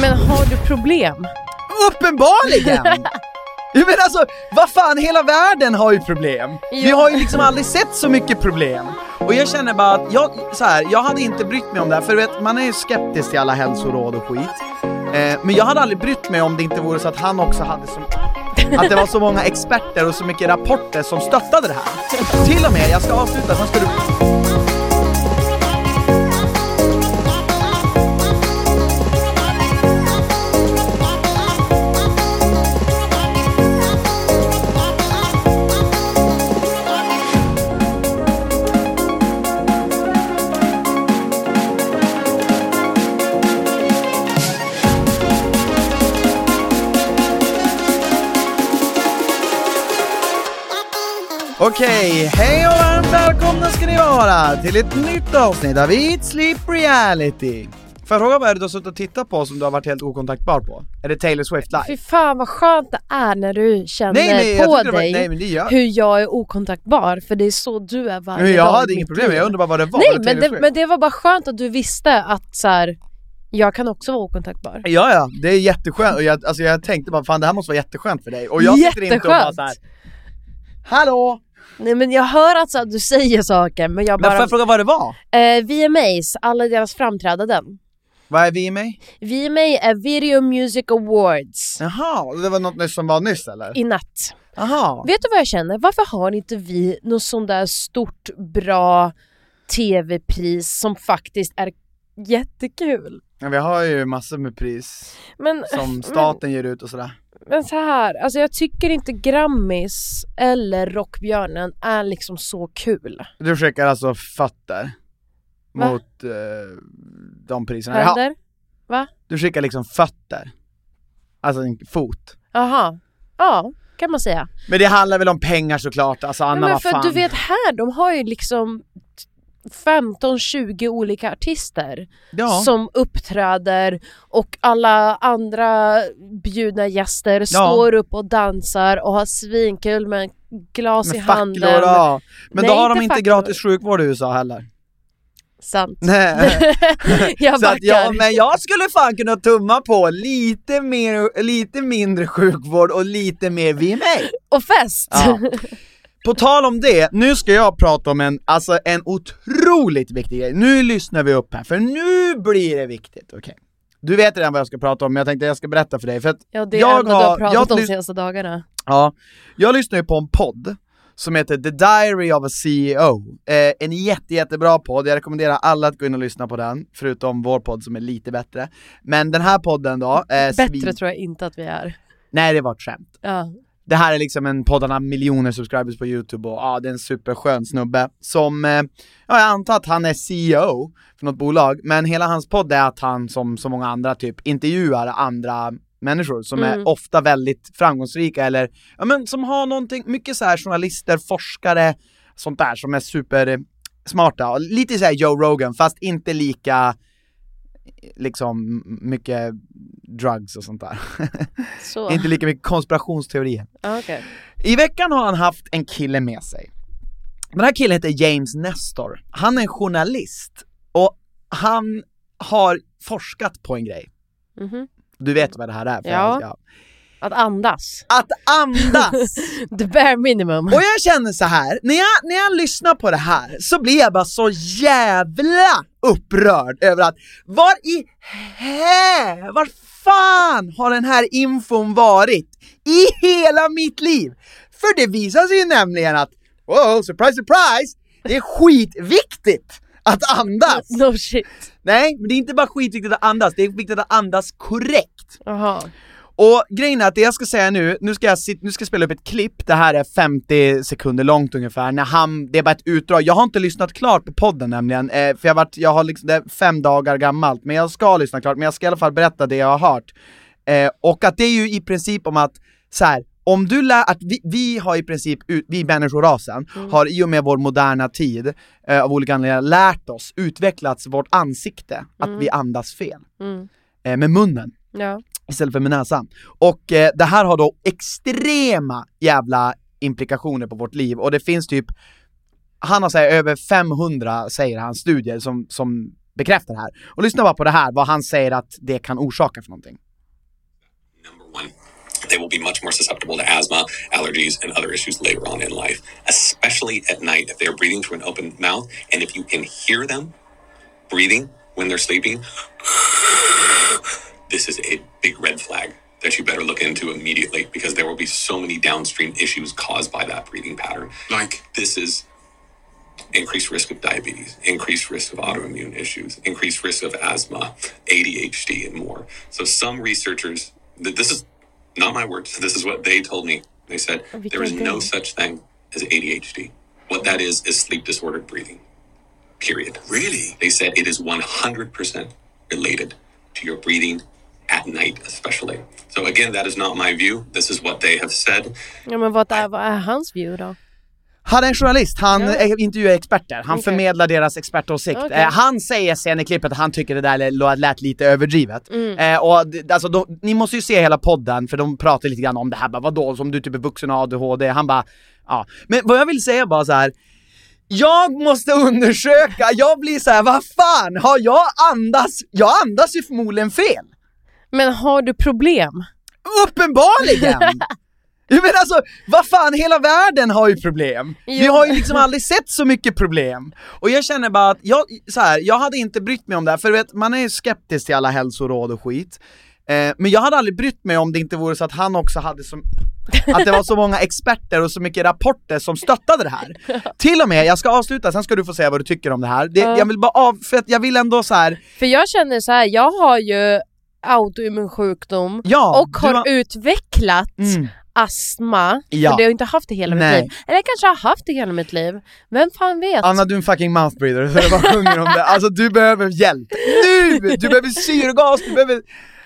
Men har du problem? Uppenbarligen! Jag menar alltså, vad fan, hela världen har ju problem. Vi Ja. har ju liksom aldrig sett så mycket problem. Och jag känner bara att, jag, så här, jag hade inte brytt mig om det här, för du vet, man är ju skeptisk till alla hälsoråd och skit. Eh, men jag hade aldrig brytt mig om det inte vore så att han också hade så, att det var så många experter och så mycket rapporter som stöttade det här. Till och med, jag ska avsluta, sen ska du... Okej, hej och varmt välkomna ska ni vara till ett nytt avsnitt av Eat Sleep Reality. Får jag fråga vad är det du har suttit och tittat på som du har varit helt okontaktbar på? Är det Taylor Swift live? Fy fan vad skönt det är när du känner Nej, jag på det var- dig nej, men det gör- hur jag är okontaktbar, för det är så du är varje Men jag dag i hade inget problem, jag undrar bara vad det var. Nej Var det men det, men det var bara skönt att du visste att så här, jag kan också vara okontaktbar. Ja, ja, det är jätteskönt och jag, alltså jag tänkte bara fan det här måste vara jätteskönt för dig och jag sitter inte och bara Jätteskönt. såhär Hallå! Nej men jag hör alltså att du säger saker men jag Men får bara... jag fråga vad det var? Eh, VMAs, alla deras framträdanden. Vad är VMA? VMA är Video Music Awards. Jaha, det var något som var nyss eller? I natt. Jaha. Vet du vad jag känner? Varför har inte vi något sånt där stort, bra TV-pris som faktiskt är jättekul? Ja, vi har ju massor med pris Men, som staten ger ut och sådär. Men så här, alltså jag tycker inte Grammis eller Rockbjörnen är liksom så kul. Du skickar alltså fötter Va? mot eh, de priserna? Händer? Va? du skickar liksom fötter? Alltså en fot? Jaha. Ja, kan man säga. Men det handlar väl om pengar såklart, alltså Anna men vad för fan. du vet här, de har ju liksom 15-20 olika artister ja. som uppträder och alla andra bjudna gäster står upp och dansar och har svinkul med en glas i med facklor handen. ja. Men då Nej, har de inte inte facklor. gratis sjukvård i USA heller. Sant. Nej. jag Så att backar. ja, men jag skulle fan kunna tumma på lite, mer, lite mindre sjukvård och lite mer VMA. Och fest! Ja. På tal om det, nu ska jag prata om en, alltså en otroligt viktig grej. Nu lyssnar vi upp här, för nu blir det viktigt, okej. Du vet redan vad jag ska prata om, men jag tänkte jag ska berätta för dig, för att Ja, det är jag ändå du har pratat jag om de senaste dagarna. Ja, jag lyssnar ju på en podd som heter The Diary of a CEO. Eh, en jätte, jättebra podd, jag rekommenderar alla att gå in och lyssna på den, förutom vår podd som är lite bättre. Men den här podden då, eh, Bättre svin- tror jag inte att vi är. Nej det var ett skämt. Ja. Det här är liksom en podd, han har miljoner subscribers på youtube och ja, det är en superskön snubbe som, eh, ja jag antar att han är CEO för något bolag, men hela hans podd är att han som så många andra typ intervjuar andra människor som Mm. är ofta väldigt framgångsrika eller, ja men som har någonting, mycket så här journalister, forskare, sånt där som är super eh, smarta, och lite så här Joe Rogan fast inte lika liksom mycket drugs och sånt där. Så. inte lika mycket konspirationsteorier. Ja, okej. I veckan har han haft en kille med sig. Den här killen heter James Nestor. Han är en journalist och han har forskat på en grej. Mhm. Du vet vad det här är? För Ja. Att andas. Att andas! The bare minimum. Och jag känner så här, när jag, när jag lyssnar på det här så blir jag bara så jävla upprörd över att var i hä, var fan har den här infon varit i hela mitt liv? För det visar sig ju nämligen att, wow, surprise surprise, det är skitviktigt att andas! No shit. Nej, men det är inte bara skitviktigt att andas, det är viktigt att andas korrekt. Jaha. Och grejen är att det jag ska säga nu, nu ska jag, nu ska jag spela upp ett klipp, det här är 50 sekunder långt ungefär, när han, det är bara ett utdrag, jag har inte lyssnat klart på podden nämligen, eh, för jag, varit, jag har liksom, det är fem dagar gammalt, men jag ska lyssna klart, men jag ska i alla fall berätta det jag har hört. Eh, och att det är ju i princip om att, så här, om du lär, att vi, vi har i princip, vi människorasen, mm. har i och med vår moderna tid, eh, av olika anledningar, lärt oss, utvecklats vårt ansikte, mm. att vi andas fel. Mm. Eh, med munnen. Ja istället för med näsan. Och eh, det här har då extrema jävla implikationer på vårt liv och det finns typ, han har såhär över 500, säger han, studier som, som bekräftar det här. Och lyssna bara på det här, vad han säger att det kan orsaka för någonting. They will be much more susceptible to asthma, allergies, and other issues later on in life, especially at night if they are breathing through an open mouth. And if you can hear them breathing when they're sleeping, this is a big red flag that you better look into immediately because there will be so many downstream issues caused by that breathing pattern. Like this is increased risk of diabetes, increased risk of autoimmune issues, increased risk of asthma, ADHD, and more. So some researchers, this is not my words, this is what they told me. They said oh, there is no such thing as ADHD. What that is is sleep disordered breathing. Period. Really? They said it is 100% related to your breathing at night especially. So again, that is not my view. This is what they have said. Ja, men vad är, vad är hans view då? Han är en journalist, han ja. intervjuar experter, han okay. förmedlar deras expertåsikt. Okay. Eh, han säger sen i klippet att han tycker det där lät lite överdrivet. Mm. Eh, och alltså, då, ni måste ju se hela podden för de pratar lite grann om det här, bara, vadå, som du typ är vuxen och ADHD? Han bara, ja. Men vad jag vill säga bara så här. Jag måste undersöka, jag blir så här, vad fan, har jag andas, jag andas ju förmodligen fel. Men har du problem? Uppenbarligen! Jag menar alltså, vad fan, hela världen har ju problem! Jo. Vi har ju liksom aldrig sett så mycket problem! Och jag känner bara att, jag, så här, jag hade inte brytt mig om det här, för vet, man är ju skeptisk till alla hälsoråd och skit. Eh, men jag hade aldrig brytt mig om det inte vore så att han också hade så att det var så många experter och så mycket rapporter som stöttade det här. Till och med, jag ska avsluta, sen ska du få säga vad du tycker om det här. Det, Jag vill bara av, för att jag vill ändå så här. För jag känner så här, jag har ju autoimmun sjukdom ja, och har, har... utvecklat mm. astma, ja. för det har jag inte haft det hela Nej. mitt liv. Eller jag kanske har haft det hela mitt liv, vem fan vet? Anna du är en fucking mouth breather, så jag bara sjunger om det. Alltså du behöver hjälp, nu! Du behöver syrgas, du behöver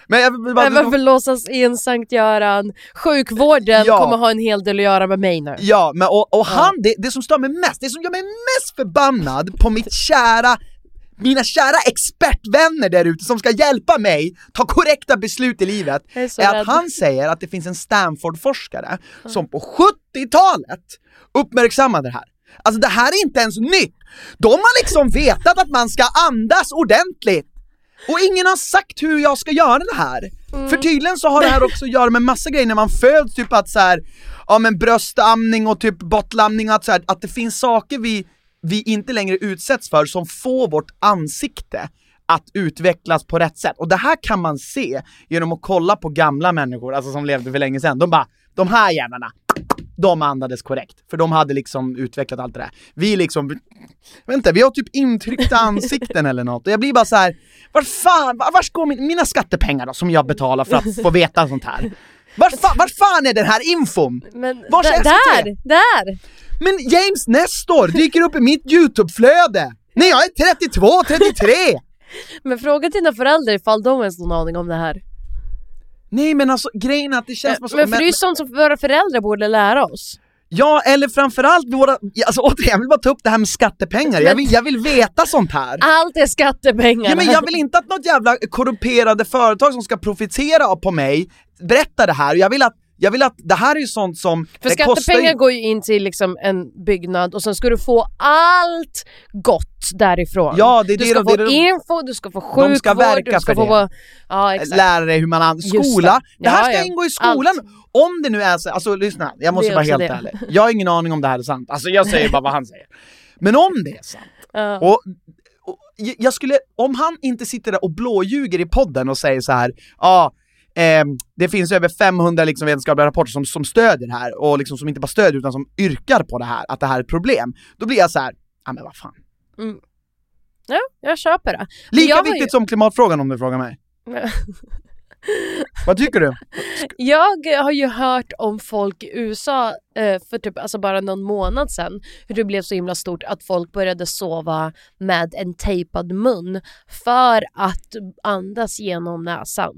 men jag vill bara, varför låtsas in Sankt Göran? Sjukvården ja. kommer ha en hel del att göra med mig nu. Ja, men och, och han, det, det som stör mig mest, det som gör mig mest förbannad på mitt kära mina kära expertvänner där ute som ska hjälpa mig ta korrekta beslut i livet, är, är att han säger att det finns en Stanford-forskare mm. som på 70-talet uppmärksammade det här. Alltså det här är inte ens nytt! De har liksom vetat att man ska andas ordentligt och ingen har sagt hur jag ska göra det här. Mm. För tydligen så har det här också att göra med massa grejer när man föds, typ att så här, ja men bröstamning och typ bottlamning och att, så här, att det finns saker vi, vi inte längre utsätts för som får vårt ansikte att utvecklas på rätt sätt. Och det här kan man se genom att kolla på gamla människor, alltså som levde för länge sedan. De bara, de här jävlarna, de andades korrekt. För de hade liksom utvecklat allt det där. Vi liksom, vänta, vi har typ intryckta ansikten eller något. Och jag blir bara så här, var fan, var, var går min, mina skattepengar då som jag betalar för att få veta sånt här? Var, fa, var fan är den här infon? Men Vars där, där! Men James Nestor dyker upp i mitt YouTube-flöde när jag är 32, 33! Men fråga dina föräldrar ifall de ens någon aning om det här. Nej men alltså grejen är att det känns men, som... Men för det är ju sånt som våra föräldrar borde lära oss. Ja, eller framförallt våra, alltså återigen, jag vill bara ta upp det här med skattepengar, jag vill, jag vill veta sånt här! Allt är skattepengar! Ja, men jag vill inte att något jävla korrumperade företag som ska profitera på mig berättar det här, jag vill att jag vill att, det här är ju sånt som... För det skattepengar ju- går ju in till liksom en byggnad och sen ska du få allt gott därifrån. Ja, det är du det ska de- få det info, du ska få sjukvård, De ska verka du ska för få... det. Ja, exakt. lära dig hur man använder skola. Det, det. här Ja, ska ja. ingå i skolan. Om det nu är så, alltså lyssna, jag måste Det vara helt det. ärlig. Jag har ingen aning om det här är sant. Alltså jag säger bara vad han säger. Men om det är sant, Ja. och, jag skulle, om han inte sitter där och blåljuger i podden och säger så här, ja, ehm, det finns över 500 liksom vetenskapliga rapporter som, som stödjer det här, och liksom som inte bara stödjer utan som yrkar på det här, att det här är ett problem. Då blir jag så här, ja men vad fan. ja, jag köper det. Lika viktigt ju- som klimatfrågan om du frågar mig. Vad tycker du? Jag har ju hört om folk i USA eh, för typ alltså bara någon månad sedan hur det blev så himla stort att folk började sova med en tejpad mun för att andas genom näsan.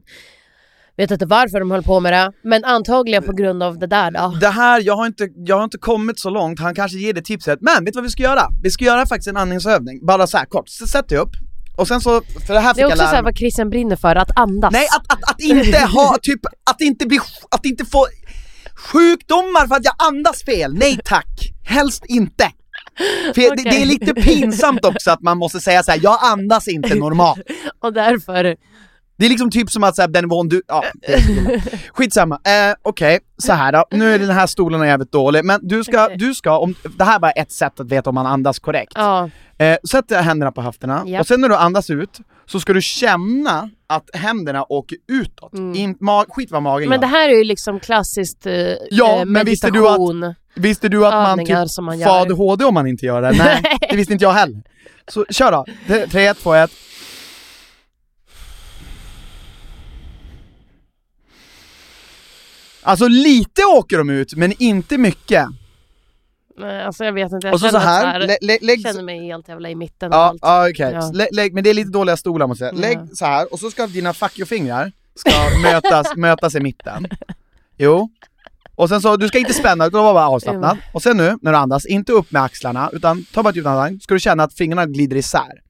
Vet inte varför de höll på med det, men antagligen på grund av det där då. Det här, jag har, inte, jag har inte kommit så långt, han kanske ger det tipset, men vet du vad vi ska göra? Vi ska göra faktiskt en andningsövning, bara så här kort, så sätt dig upp, och sen så, för det här fick Det är jag också lära så här mig. vad Christian brinner för, att andas. Nej, att, att, att inte ha, typ, att inte bli, att inte få sjukdomar för att jag andas fel, nej tack! Helst inte! För det, det är lite pinsamt också att man måste säga så här: jag andas inte normalt. Och därför... Det är liksom typ som att säga den nivån du, ja, skitsamma. Eh, Okej, så här då. nu är den här stolen jävligt dålig, men du ska, Okej. du ska, om, det här är bara ett sätt att veta om man andas korrekt. Ja, Eh, sätt händerna på höfterna, Ja. och sen när du andas ut, så ska du känna att händerna åker utåt. In, ma- skit vad magen Mm. men det här är ju liksom klassiskt eh, Ja, eh, men visste du att-. Visste du att man typ får. ADHD om man inte gör det? Nej, det visste inte jag heller. Så kör då, 3, 2, 1. Alltså lite åker de ut, men inte mycket. Nej, alltså jag vet inte, jag Och så, så känner, här, att lä, lä, lägg, känner mig helt jävla i mitten av Ja, allt. ja okej. Ja. Lä, lägg, men det är lite dåliga stolar måste jag säga. Lägg Ja. så här och så ska dina fuck you-fingrar ska mötas, mötas i mitten. Jo. Och sen så, du ska inte spänna utan vara bara avslappnad. Och sen nu, när du andas, inte upp med axlarna, utan ta bara ett djupt andetag, ska du känna att fingrarna glider isär.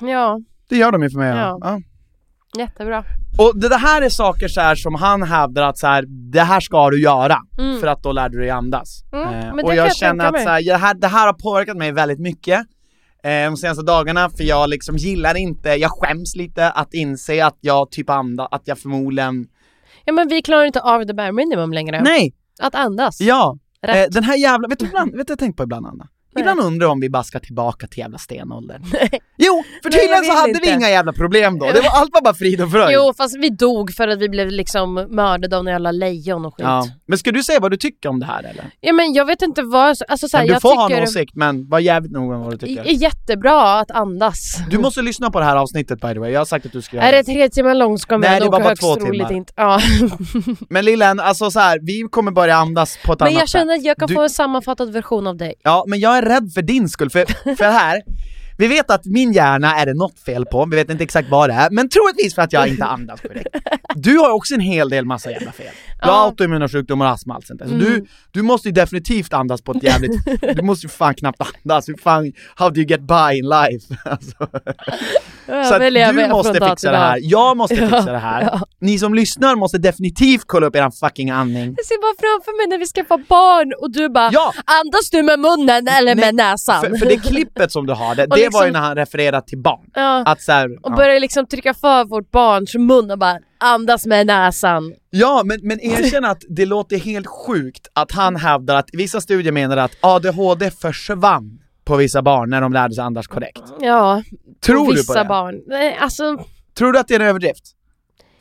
Ja, Det gör de ju för mig. Ja. Ja. jättebra. Och det, här är saker så här som han hävdar att så här, det här ska du göra, Mm. för att då lär du dig andas. Mm, Eh, och jag jag känner att så här, det, här, det här har påverkat mig väldigt mycket eh, de senaste dagarna, för jag liksom gillar inte, jag skäms lite att inse att jag typ andas, att jag förmodligen... Ja men vi klarar inte av the bare minimum längre. Nej! Att andas. Ja! Eh, den här jävla, vet du vad jag tänkt på ibland Anna? Nej. Ibland undrar jag om vi bara ska tillbaka till jävla stenåldern. Nej. Jo, för Nej, tydligen så hade vi inte. inga jävla problem då, det var, allt var bara frid och fröjd. Jo fast vi dog för att vi blev liksom mördade av några jävla lejon och skit. Ja. Ja. Men ska du säga vad du tycker om det här eller? men jag vet inte vad, alltså så här, Men du jag får tycker ha en åsikt, men var jävligt noga med vad du tycker. är jättebra att andas. Du måste lyssna på det här avsnittet by the way, jag har sagt att du ska göra Är det tre timmar långt ska Nej, man det nog var bara två timmar. inte. Ja. Men lillen, alltså så här, vi kommer börja andas på ett Men annat jag känner sätt. att jag kan Du- få en sammanfattad version av dig. Ja, men jag är rädd för din skull, för, för här, vi vet att min hjärna är det något fel på, vi vet inte exakt vad det är, men troligtvis för att jag inte andas korrekt. Du har också en hel del massa jävla fel. Du har Ja. autoimmuna sjukdomar och astma allt sånt där. Så Mm. du, du måste ju definitivt andas på ett jävligt, du måste ju fan knappt andas, hur fan, how do you get by in life? Alltså. Jag Så att du måste fixa det här, jag måste Ja, fixa det här. ja. Ni som lyssnar måste definitivt kolla upp eran fucking andning. Jag ser bara framför mig när vi skaffar barn och du bara Ja! Andas du med munnen eller Nej, med näsan? För, för det klippet som du har, det, det var ju liksom- när han refererade till barn. ja. Att så här, Och ja. börjar liksom trycka för vårt barns mun och bara andas med näsan. ja, men, men erkänn att det låter helt sjukt att han hävdar att vissa studier menar att ADHD försvann på vissa barn när de lärde sig andas korrekt. Ja, Tror och du på vissa det? barn. Nej, alltså, Tror du att det är en överdrift?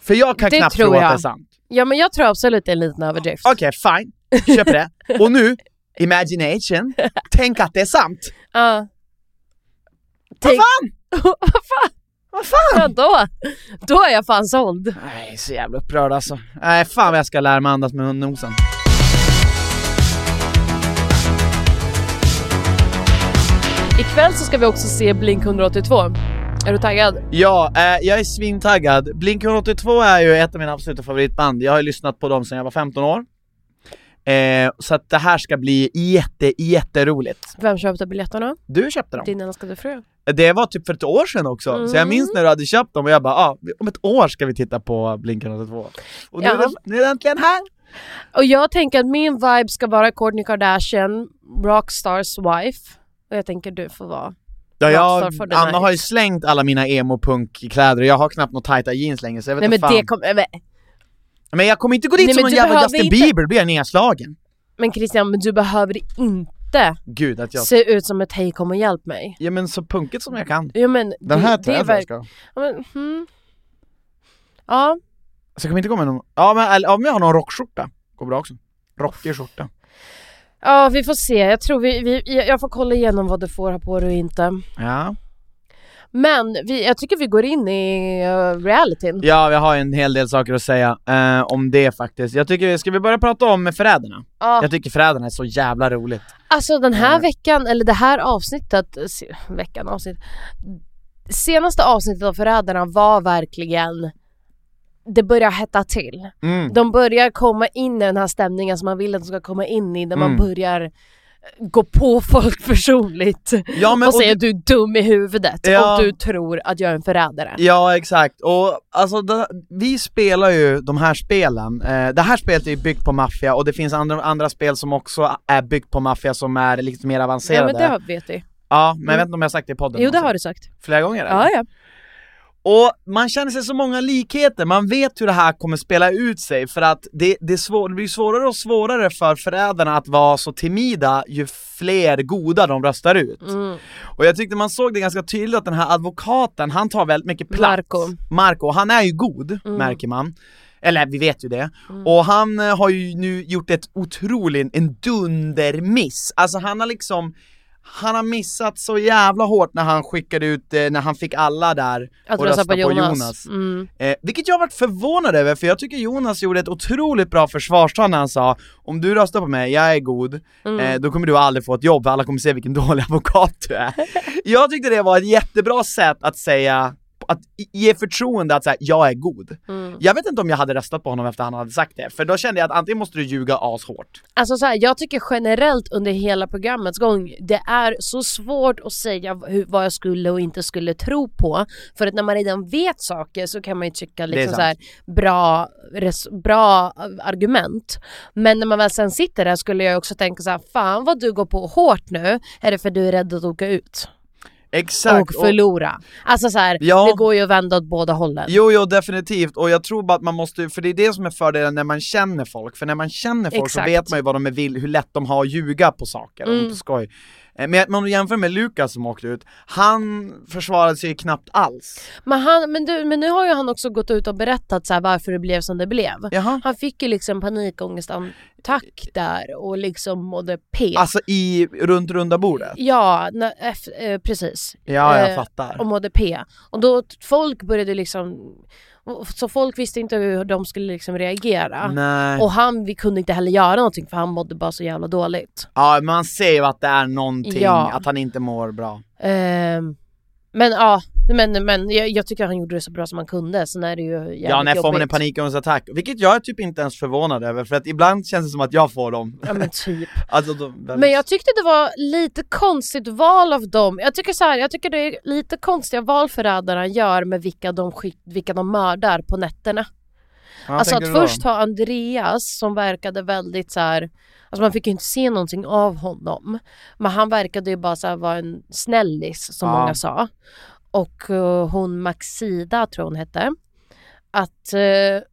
För jag kan Det knappt tro att det är sant. ja men jag tror absolut det är en liten överdrift. Okej, fine. Köper det. Och nu, imagination. Tänk att det är sant. Ja. Vad Tänk- fan! Vad fan? Vad fan! Ja, då, då är jag fan såld. Nej, så jävla upprörd alltså. Nej, fan vad jag ska lära mig andas med nosen. Ikväll så ska vi också se Blink 182. Är du taggad? Ja, eh, jag är svintaggad. Blink 182 är ju ett av mina absoluta favoritband. Jag har ju lyssnat på dem sedan jag var 15 år. Eh, så att det här ska bli jätte, jätteroligt. Vem köpte biljetterna? Du köpte dem. Din älskade fru? Det var typ för ett år sedan också, så jag minns när du hade köpt dem och jag bara ah, om ett år ska vi titta på Blink-182. Och nu, Ja. är den, nu är den äntligen här! Och jag tänker att min vibe ska vara Kourtney Kardashian, Rockstars wife. Och jag tänker du får vara. Ja, jag, Anna har ju slängt alla mina emo-punk-kläder och jag har knappt några tajta jeans längre så jag vet Nej men fan. det kommer... Men, Men jag kommer inte gå dit Nej, som någon jävla Justin inte- Bieber, blir jag nedslagen. men Christian, men du behöver inte Gud att jag... se ut som ett hej kom och hjälp mig. Ja men så punkigt som jag kan. Jo men Den det, här tror jag verk- ska. ja, men, hmm. Ja, Så jag kommer inte gå med någon... Ja men, om jag har någon rockskjorta, går bra också. Rockig skjorta. Ja vi får se. Jag tror vi, vi, jag får kolla igenom vad du får ha på dig och inte. Ja. Men vi, jag tycker vi går in i uh, realityn. Ja, vi har en hel del saker att säga eh, om det faktiskt. Jag tycker, ska vi börja prata om Förrädarna? Ja. Jag tycker Förrädarna är så jävla roligt. Alltså den här Eh. veckan, eller det här avsnittet, se, veckan avsnitt. Senaste avsnittet av Förrädarna var verkligen det börjar hetta till. Mm. De börjar komma in i den här stämningen som man vill att de ska komma in i, man Mm. börjar gå på folk personligt Ja, men, och och säga du är dum i huvudet Ja. och du tror att jag är en förrädare. Ja exakt, och alltså det, vi spelar ju de här spelen, eh, det här spelet är ju byggt på maffia och det finns andra, andra spel som också är byggt på maffia som är lite mer Ja avancerade. men det vet vi. Ja, men jag vet inte om jag har sagt det i podden Jo det har du sagt. Flera gånger eller? Ja ja. Och man känner sig så många likheter, man vet hur det här kommer spela ut sig för att det, det, svår, det blir svårare och svårare för förrädarna att vara så timida ju fler goda de röstar ut. Mm. Och jag tyckte man såg det ganska tydligt att den här advokaten, han tar väldigt mycket plats. Marco. Mm. Marco, han är ju god, märker man. Eller vi vet ju det. Och han eh, har ju nu gjort ett otroligt, en dundermiss. Alltså han har liksom han har missat så jävla hårt när han skickade ut, eh, när han fick alla där Att och rösta på Jonas. Mm. Eh, vilket jag varit förvånad över, för jag tycker Jonas gjorde ett otroligt bra försvarstal när han sa Om du röstar på mig, jag är god, Mm. eh, då kommer du aldrig få ett jobb, för alla kommer se vilken dålig advokat du är Jag tyckte det var ett jättebra sätt att säga, att ge förtroende att säga jag är god Mm. Jag vet inte om jag hade röstat på honom efter han hade sagt det, för då kände jag att antingen måste du ljuga ashårt Alltså så här, jag tycker generellt under hela programmets gång, det är så svårt att säga hur, vad jag skulle och inte skulle tro på. För att när man redan vet saker så kan man ju tycka liksom så här, bra, res, bra argument. Men när man väl sen sitter där skulle jag också tänka så här, fan vad du går på hårt nu, är det för du är rädd att åka ut? Exakt! och förlora. Alltså så här, Ja. det går ju att vända åt båda hållen. Jo, jo definitivt, och jag tror bara att man måste, för det är det som är fördelen när man känner folk, för när man känner folk Exakt. så vet man ju vad de är vill, hur lätt de har att ljuga på saker, Mm. mm. på skoj. Eh, Men om du jämför med Lukas som åkte ut, han försvarade sig knappt alls. Men, han, men, du, men nu har ju han också gått ut och berättat så varför det blev som det blev. Jaha. Han fick ju liksom panikångestattack där och liksom mådde P. Alltså i, runt runda bordet? Ja, när, eh, precis. Ja, jag Eh, fattar. Och mådde P. Och då folk började liksom, och- så folk visste inte hur de skulle liksom reagera. Nej. Och han vi kunde inte heller göra någonting för han mådde bara så jävla dåligt. Ja, man ser ju att det är någonting, Ja. att han inte mår bra. Ehm, men ja, men, men jag, jag tycker han gjorde det så bra som han kunde. Sen är det ju jävligt Ja, när får man en panikångestattack? Vilket jag är typ inte ens förvånad över, för att ibland känns det som att jag får dem. Ja men typ. alltså, de, väldigt... Men jag tyckte det var lite konstigt val av dem. Jag tycker så här, jag tycker det är lite konstiga val förrädarna gör med vilka de, skick, vilka de mördar på nätterna. Ja, alltså att först ha Andreas som verkade väldigt så här. Alltså man fick ju inte se någonting av honom. Men han verkade ju bara så här vara en snällis som Ja. många sa. Och eh, hon Maxida tror hon hette. Att eh,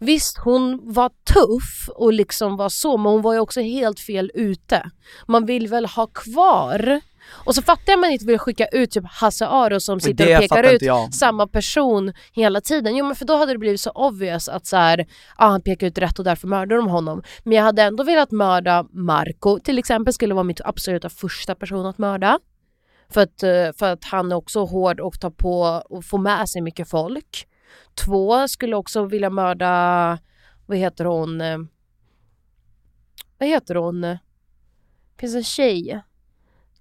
Visst, hon var tuff och liksom var så, men hon var ju också helt fel ute. Man vill väl ha kvar och så fattar jag att man inte vill skicka ut typ Hasse Aro som sitter det och pekar ut jag. samma person hela tiden. Jo men för då hade det blivit så obvious att så här, ah, han pekar ut rätt och därför mördar de honom. Men jag hade ändå velat mörda Marco till exempel skulle vara mitt absoluta första person att mörda. För att, eh, för att han är också hård och tar på och får med sig mycket folk. Två skulle också vilja mörda, vad heter hon? eh, Vad heter hon? Det finns en tjej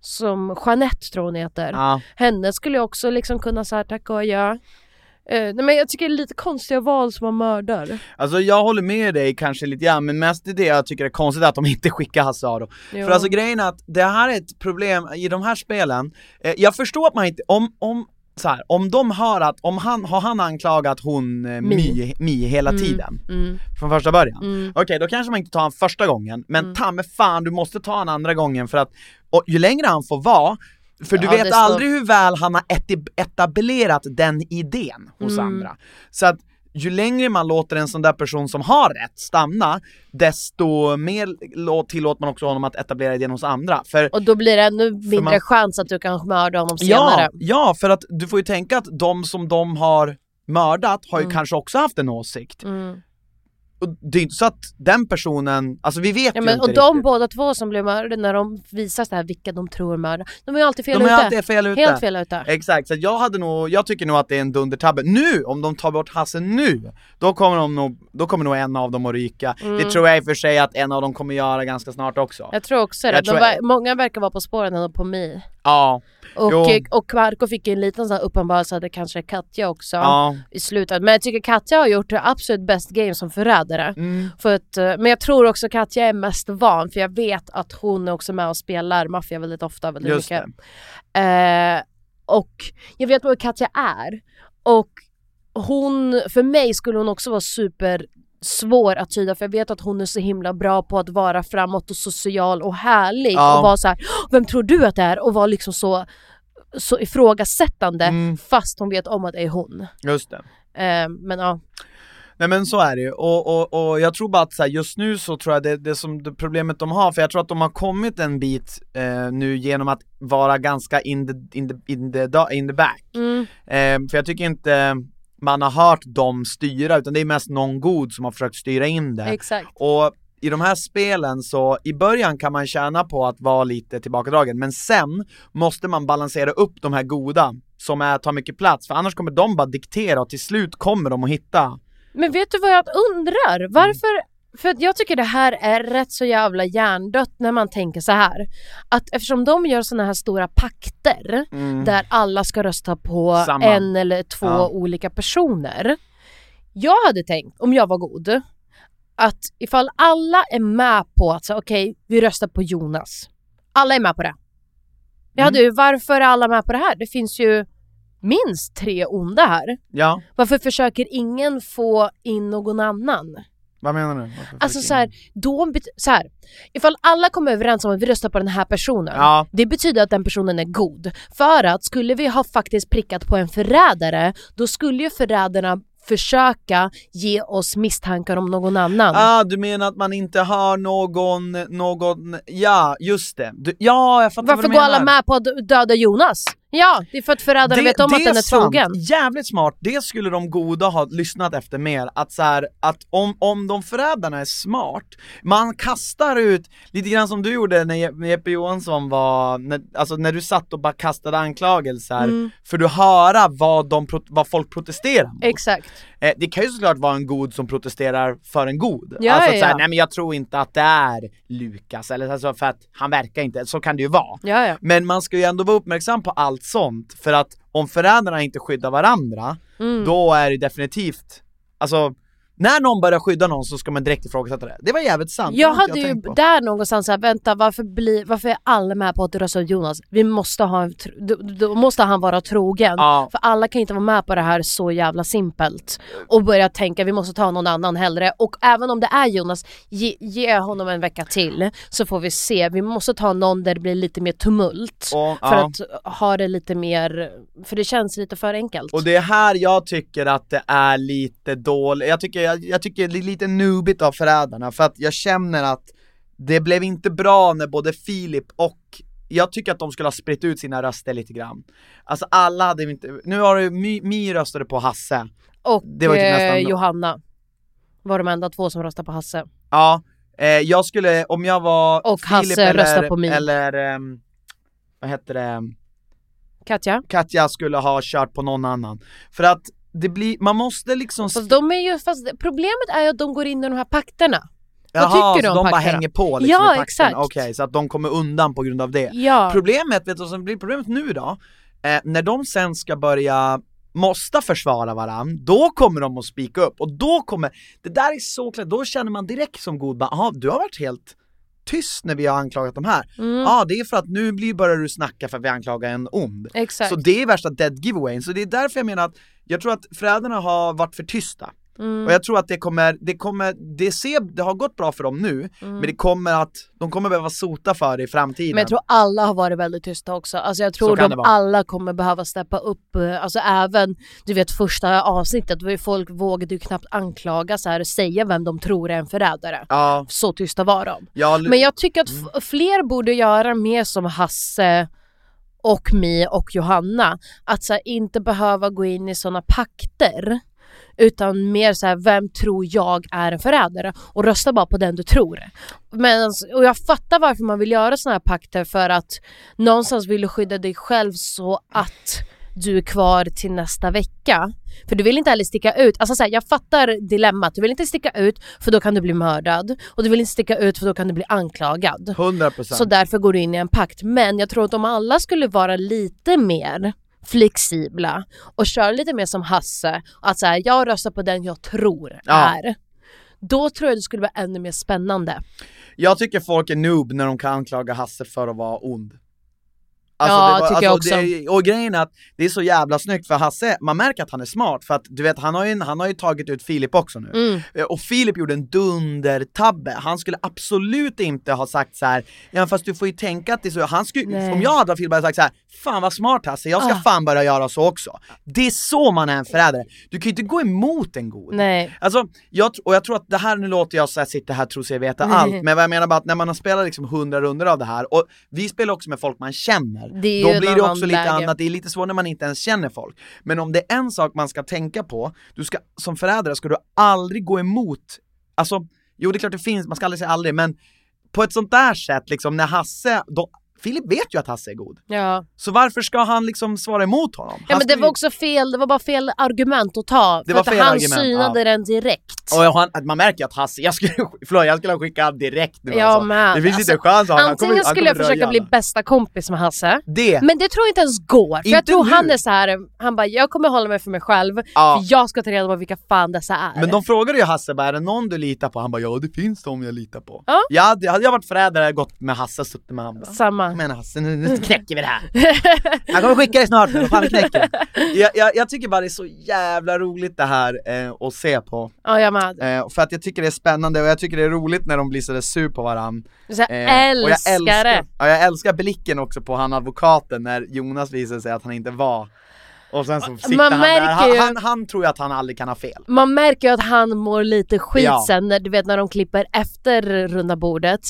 som Jeanette tror hon heter. Ja. Henne skulle jag också liksom kunna så här tacka och. Eh, nej men jag tycker det är lite konstiga val som man mördar. Alltså jag håller med dig kanske lite grann, men mest det jag tycker är konstigt att de inte skickar Hasse Aro. Jo. För alltså grejen är att det här är ett problem i de här spelen, eh, jag förstår att man inte, om, om så här, om de hör att, om han, har han anklagat hon eh, Mi, Mi hela tiden? Mm. Från första början? Mm. Okej, då kanske man inte tar han första gången, men ta med fan du måste ta han andra gången för att, och ju längre han får vara, för du Ja, vet aldrig hur väl han har etablerat den idén hos Mm. andra. Så att ju längre man låter en sån där person som har rätt stanna, desto mer lå- tillåter man också honom att etablera idén hos andra. För Och då blir det ännu mindre man- chans att du kan mörda honom senare. Ja, ja, för att du får ju tänka att de som de har mördat har ju Mm. kanske också haft en åsikt. Mm. Och det är inte så att den personen, alltså vi vet Ja, ju men, inte och de riktigt. båda två som blev mördade, när de visar så här vilka de tror mördar, de är ju alltid fel De är ute. alltid fel ute. Helt fel ute. Exakt, så jag hade nog, jag tycker nog att det är en dundertabbe. Nu, om de tar bort Hasse nu, då kommer, de nog, då kommer nog en av dem att ryka. Mm. Det tror jag i och för sig att en av dem kommer göra ganska snart också. Jag tror också det. De tror- ver- många verkar vara på spåren ändå på mig. Ja, Och, Jo. eh, och Marco fick en liten sån här uppenbarelse kanske är Katja också ja. i slutet. Men jag tycker Katja har gjort det absolut bäst game som förrädare. Mm. För att, eh, men jag tror också Katja är mest van för jag vet att hon är också med och spelar maffia väldigt ofta. Väldigt Just mycket. Eh, och jag vet vad Katja är. Och hon, för mig skulle hon också vara super svår att tyda för jag vet att hon är så himla bra på att vara framåt och social och härlig Ja. och vara så här, "Åh, vem tror du att det är? Och vara liksom så, så ifrågasättande Mm. fast hon vet om att det är hon. Just det. Eh, men ja, Nej men så är det ju, och, och, och jag tror bara att så här, just nu så tror jag det, det som det problemet de har, för jag tror att de har kommit en bit eh, nu genom att vara ganska in the, in the, in the, in the back. mm, Eh, för jag tycker inte man har hört dem styra, utan det är mest någon god som har försökt styra in det. exakt. Och i de här spelen så, i början kan man tjäna på att vara lite tillbakadragen, men sen måste man balansera upp de här goda som är, tar mycket plats, för annars kommer de bara diktera och till slut kommer de att hitta Men vet du vad jag undrar? Varför? För jag tycker det här är rätt så jävla hjärndött när man tänker så här. Att eftersom de gör såna här stora pakter där alla ska rösta på Mm. Samma. en eller två Ja. olika personer. Jag hade tänkt, om jag var god, att ifall alla är med på att säga okej, vi röstar på Jonas. Alla är med på det. Jag hade Mm. ju, varför är alla med på det här? Det finns ju minst tre onda här. Ja, Varför försöker ingen få in någon annan? Vad menar du? Varför Alltså så här, då, så här, ifall alla kommer överens om att vi röstar på den här personen, Ja. det betyder att den personen är god. För att skulle vi ha faktiskt prickat på en förrädare, då skulle ju förrädarna försöka ge oss misstankar om någon annan. Ah, du menar att man inte har någon, någon, ja just det, du, ja jag fattar vad Varför du går menar. alla med på att döda Jonas? Ja, det är för att förrädaren vet om att den är sant. trogen. Jävligt smart, det skulle de goda ha lyssnat efter mer, att så här, att om, om de förrädarna är smart, man kastar ut, lite grann som du gjorde när Je- när Jeppe Johansson var, när, alltså när du satt och bara kastade anklagelser, Mm. för du höra vad, de, vad folk protesterar mot. Exakt. Eh, det kan ju såklart vara en god som protesterar för en god. Ja, alltså att ja. nej men jag tror inte att det är Lukas, eller alltså för att han verkar inte, så kan det ju vara. Ja, ja. Men man ska ju ändå vara uppmärksam på allt sånt, för att om förrädarna inte skyddar varandra, Mm. då är det definitivt, alltså när någon börjar skydda någon så ska man direkt ifrågasätta det. Det var jävligt sant, Jag hade ju tänkt på. där någonstans såhär, vänta varför, blir, varför är alla med på att rösta ut Jonas? Vi måste ha en, då, då måste han vara trogen. Ja. För alla kan inte vara med på det här så jävla simpelt. Och börja tänka vi måste ta någon annan hellre. Och även om det är Jonas, ge, ge honom en vecka till så får vi se. Vi måste ta någon där det blir lite mer tumult. Och, för ja. att ha det lite mer, för det känns lite för enkelt. Och det är här jag tycker att det är lite dåligt, jag tycker, jag, jag tycker det är lite nubigt av förrädarna för att jag känner att det blev inte bra när både Filip och jag tycker att de skulle ha spritt ut sina röster lite grann. Alltså alla hade inte, nu har du, My, My röstade på Hasse, och det var typ eh, Johanna var de enda två som röstade på Hasse. ja, eh, jag skulle, om jag var Och Hasse Filip eller, röstar på My. eller ehm, vad heter det, Katja? Katja skulle ha kört på någon annan. För att det blir, man måste liksom Fast de är ju, fast problemet är ju att de går in i de här pakterna. Vad Jaha, tycker du om de bara pakterna? hänger på liksom Ja, i pakten. exakt. Okej, så att de kommer undan på grund av det. Ja. Problemet, vet du vad som blir problemet nu då? Eh, när de sen ska börja måste försvara varann, då kommer de att spika upp och då kommer, det där är så klart, då känner man direkt som god man, jaha du har varit helt tyst när vi har anklagat de här. Ja, Mm. ah, det är för att nu blir, börjar du snacka för att vi anklagar en ond. Exakt. Så det är värsta dead giveawayn, så det är därför jag menar att jag tror att förrädarna har varit för tysta. Mm. Och jag tror att det kommer, det kommer, det ser, det har gått bra för dem nu, men det kommer att, de kommer behöva sota för det i framtiden. Mm. Men jag tror alla har varit väldigt tysta också. Alltså jag tror de alla kommer behöva steppa upp. eh, Alltså även, du vet första avsnittet, då folk vågade ju knappt anklaga så här säga vem de tror är en förrädare. Ja, Så tysta var de. ja, Men jag tycker att f- fler borde göra mer som Hasse och Mi och Johanna. Att så här, inte behöva gå in i sådana pakter. Utan mer så här, vem tror jag är en förrädare? Och rösta bara på den du tror. Men, alltså, och jag fattar varför man vill göra sådana här pakter för att någonstans vill du skydda dig själv så att du är kvar till nästa vecka. För du vill inte heller sticka ut. Alltså så här, jag fattar dilemmat. Du vill inte sticka ut för då kan du bli mördad. Och du vill inte sticka ut för då kan du bli anklagad. 100% Så därför går du in i en pakt. Men jag tror att om alla skulle vara lite mer flexibla och köra lite mer som Hasse, att så här, jag röstar på den jag tror Ja. är. Då tror jag det skulle vara ännu mer spännande. Jag tycker folk är noob när de kan anklaga Hasse för att vara ond. Alltså, Ja, tycker jag också. Det, och grejen är att det är så jävla snyggt för Hasse, man märker att han är smart för att du vet han har ju, han har ju tagit ut Filip också nu. Mm. Eh, Och Filip gjorde en dundertabbe, han skulle absolut inte ha sagt så här. ja fast du får ju tänka att det är så, han skulle, Nej. om jag hade varit Filip hade jag sagt så här. fan vad smart Hasse, jag ska Ah. fan börja göra så också. Det är så man är en förrädare, du kan ju inte gå emot en god. Nej. Alltså, jag, och jag tror att det här, nu låter jag så här, sitta här och tro sig veta allt, men vad jag menar bara att när man har spelat liksom hundra runder av det här, och vi spelar också med folk man känner, Det är ju då blir det också lite läge. annat, det är lite svårt när man inte ens känner folk. Men om det är en sak man ska tänka på, du ska, som förrädare ska du aldrig gå emot, alltså, jo det är klart det finns, man ska aldrig säga aldrig, men på ett sånt där sätt liksom när Hasse, då, Filip vet ju att Hasse är god, Ja. så varför ska han liksom svara emot honom? ja men det var ju- också fel, det var bara fel argument att ta. Det för att han argument, synade ja. den direkt. Och han, man märker att Hasse, jag skulle, förlåt, jag skulle ha skickat direkt nu Jag alltså. med. Det finns Alltså, inte chans att han Antingen kommer, han skulle jag försöka bli bästa kompis med Hasse. Det! Men det tror jag inte ens går. För jag Inte tror nu. han är så här. han bara jag kommer hålla mig för mig själv. Ja. För jag ska ta reda på vilka fan dessa är. Men de frågade ju Hasse bara, är det någon du litar på? Han bara, ja det finns de jag litar på. Ja. Jag hade, hade jag varit förrädare hade jag gått med Hasse och suttit med honom. Kom Samma. igen Hasse, nu, knäcker vi det här. jag kommer skicka dig snart, men fan vi knäcker jag, jag, jag tycker bara det är så jävla roligt det här eh, att se på. Ja jag med. Eh, för att jag tycker det är spännande och jag tycker det är roligt när de blir sådär sur på varandra. Så jag Eh, och älskar, jag älskar det. Ja, jag älskar blicken också på han advokaten när Jonas visar sig att han inte var och sen så sitter Man han där, märker han, ju- han, han tror ju att han aldrig kan ha fel Man märker ju att han mår lite skit Ja. sen när, du vet när de klipper efter runda bordet.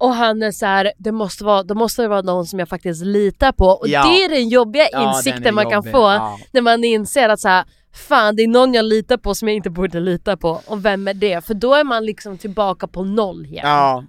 Och han är så här, det måste vara, det måste vara någon som jag faktiskt litar på. Och Ja. det är den jobbiga Ja, insikten är man jobbig, kan få ja. när man inser att så här, fan det är någon jag litar på som jag inte borde lita på. Och vem är det? För då är man liksom tillbaka på noll igen. Ja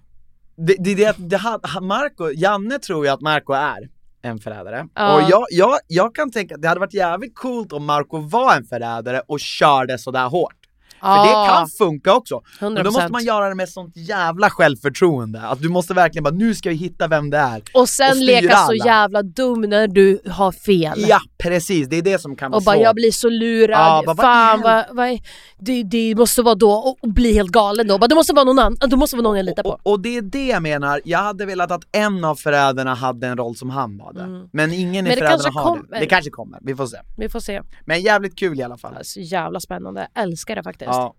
Det, det, det, det Marco, Janne tror ju att Marco är en förrädare, Ja. och jag, jag, jag kan tänka att det hade varit jävligt coolt om Marco var en förrädare och körde sådär hårt För det kan funka också, men då 100%. måste man göra det med sånt jävla självförtroende, att du måste verkligen bara nu ska vi hitta vem det är Och sen och leka så alla. jävla dum när du har fel. Ja precis, det är det som kan vara Och bara svårt jag blir så lurad, Ja, bara, vad fan vad, vad, är- det, det måste vara då, och, och bli helt galen då. Bara, det måste vara någon annan, det måste vara någon jag litar på. Och, och det är det jag menar, jag hade velat att en av förrädarna hade en roll som han hade Men ingen i Mm. Det förrädarna har det, kommer. det kanske kommer, vi får se Vi får se. Men jävligt kul i alla fall Så jävla spännande, jag älskar det faktiskt. Ja,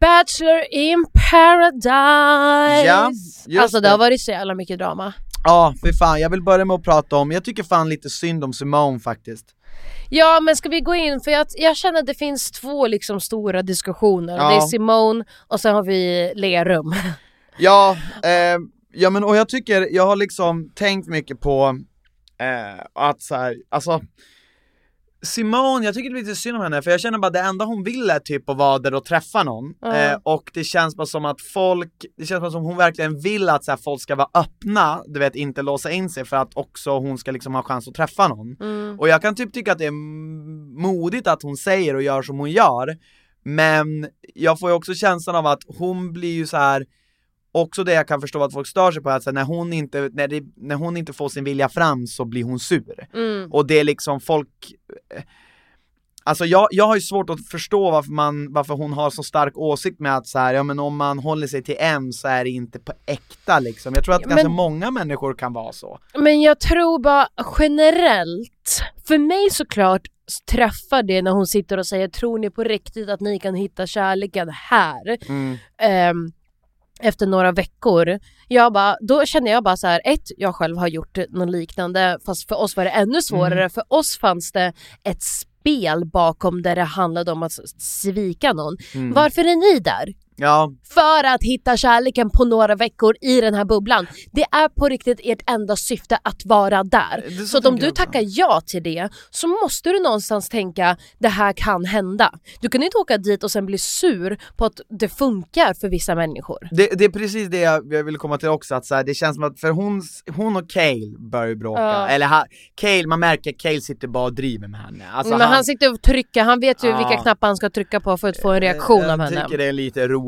Bachelor in paradise! Ja, just alltså det. har varit så jävla mycket drama. ja för fan, jag vill börja med att prata om, jag tycker fan lite synd om Simone faktiskt Ja men ska vi gå in, för jag, jag känner att det finns två liksom stora diskussioner. Ja. Det är Simone och sen har vi Lerum. Ja, eh, ja men och jag tycker, jag har liksom tänkt mycket på eh, att så här, alltså Simone, jag tycker det är lite synd om henne för jag känner bara det enda hon vill är typ att vara där och träffa någon Ja. eh, och det känns bara som att folk, det känns bara som hon verkligen vill att så här, folk ska vara öppna, du vet inte låsa in sig för att också hon ska liksom ha chans att träffa någon. Mm. Och jag kan typ tycka att det är modigt att hon säger och gör som hon gör Men jag får ju också känslan av att hon blir ju så här också det jag kan förstå att folk stör sig på, att när, hon inte, när, det, när hon inte får sin vilja fram så blir hon sur. Mm. Och det är liksom folk eh, Alltså jag, jag har ju svårt att förstå varför, man, varför hon har så stark åsikt med att så här, ja men om man håller sig till en så är det inte på äkta liksom. Jag tror att Men- ganska många människor kan vara så. Men jag tror bara generellt, för mig såklart träffar det när hon sitter och säger tror ni på riktigt att ni kan hitta kärleken här? Ehm, efter några veckor. Jag bara, då känner jag bara så här, ett, jag själv har gjort något liknande fast för oss var det ännu svårare. För oss fanns det ett spel bakom där det handlade om att svika någon. Varför är ni där? Ja, För att hitta kärleken på några veckor i den här bubblan. Det är på riktigt ert enda syfte att vara där. Så Så att om du jag tackar ja till det så måste du någonstans tänka det här kan hända. Du kan inte åka dit och sen bli sur på att det funkar för vissa människor. det, det är precis det jag, jag ville komma till också, att så här, det känns som att för hon, hon och Cale börjar ju bråka, Ja. eller ha, Cale, man märker att Cale sitter bara och driver med henne. Alltså Men han, sitter och trycker, han vet ju Ja. vilka knappar han ska trycka på för att få en reaktion jag av henne. tycker det är lite roligt,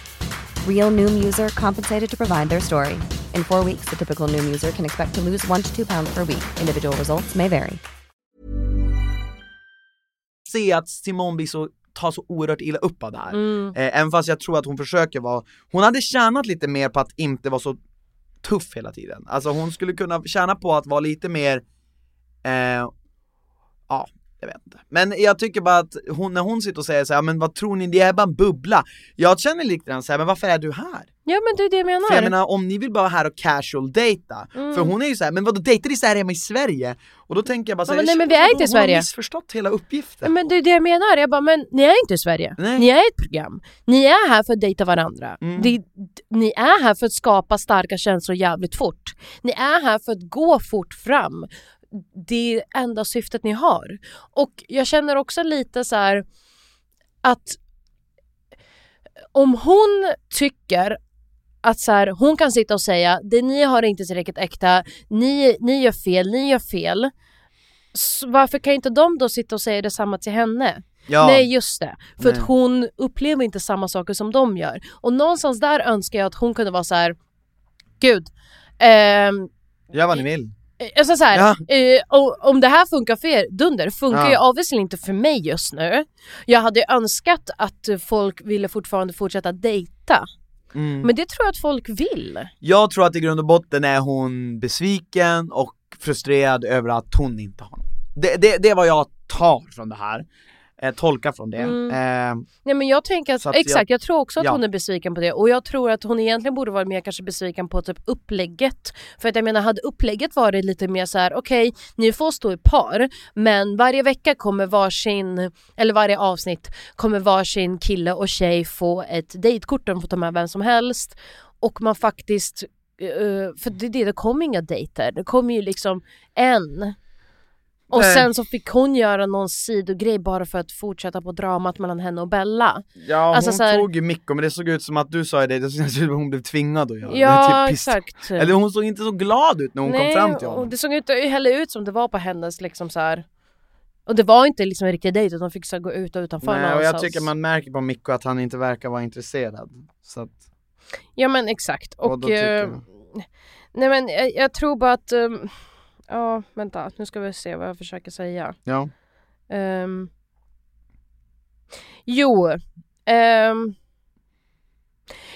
Real Noom user compensated to provide their story. In four weeks, the typical Noom user can expect to lose one to two pounds per week. Individual results may vary. se att Simone blir så, tar så oerhört illa upp av det här. Mm. Eh, även fast jag tror att hon försöker vara, hon hade tjänat lite mer på att inte vara så tuff hela tiden. Alltså hon skulle kunna tjäna på att vara lite mer, eh, ja, jag vet inte. Men jag tycker bara att hon, när hon sitter och säger så här, men vad tror ni, det är bara en bubbla. Jag känner lite grann så här, men varför är du här? Ja men det är det jag menar. För jag menar om ni vill bara här och casual data, Mm. för hon är ju så här, men vadå dejtar ni så här hemma i Sverige? Och då tänker jag bara så här, Ja, men nej, men vi är inte i att hon har Sverige. missförstått hela uppgiften. Men det är det jag menar, jag bara men ni är inte i Sverige. Nej. Ni är ett program. Ni är här för att dejta varandra. Mm. Det, ni är här för att skapa starka känslor jävligt fort. Ni är här för att gå fort fram. Det enda syftet ni har. Och jag känner också lite så här att om hon tycker att så här, hon kan sitta och säga det ni har är inte tillräckligt äkta, ni, ni gör fel, ni gör fel. Så varför kan inte de då sitta och säga detsamma till henne? Ja. Nej just det, för Nej. att hon upplever inte samma saker som de gör. Och någonstans där önskar jag att hon kunde vara så här. Gud, ehm, Gör vad ni vill. Alltså så här, Ja. eh, om det här funkar för er, dunder, funkar Ja. ju obviously inte för mig just nu. Jag hade önskat att folk ville fortfarande fortsätta dejta. Mm. Men det tror jag att folk vill. Jag tror att i grund och botten är hon besviken och frustrerad över att hon inte har någon. Det, det, det är vad jag tar från det här, eh, tolkar från det. Mm. Eh, Nej men jag tänker att, att exakt, jag, tror också att ja. hon är besviken på det och jag tror att hon egentligen borde vara mer kanske besviken på typ upplägget. För att jag menar hade upplägget varit lite mer så här: okej ni får stå i par men varje vecka kommer varsin, eller varje avsnitt kommer varsin kille och tjej få ett dejtkort, de får ta med vem som helst och man faktiskt eh, för det, det, det kom inga dejter, det kom ju liksom en. Och Nej. sen så fick hon göra någon sidogrej bara för att fortsätta på dramat mellan henne och Bella. ja, Alltså hon så här- tog ju mycket, men det såg ut som att du sa det, det såg ut som att hon blev tvingad att göra Ja, det. Typ piss- exakt. Eller hon såg inte så glad ut när hon kom fram till och honom. det såg inte heller ut som det var på hennes liksom så här. Och det var inte liksom en riktig dejt utan de fick så gå ut och utanför Nej, och jag tycker man märker på Mikko att han inte verkar vara intresserad. Så att, Ja men exakt. Och Och, eh, jag- nej men jag, jag tror bara att, ehm, ja vänta nu ska vi se vad jag försöker säga. ja. Ehm, jo, ehm,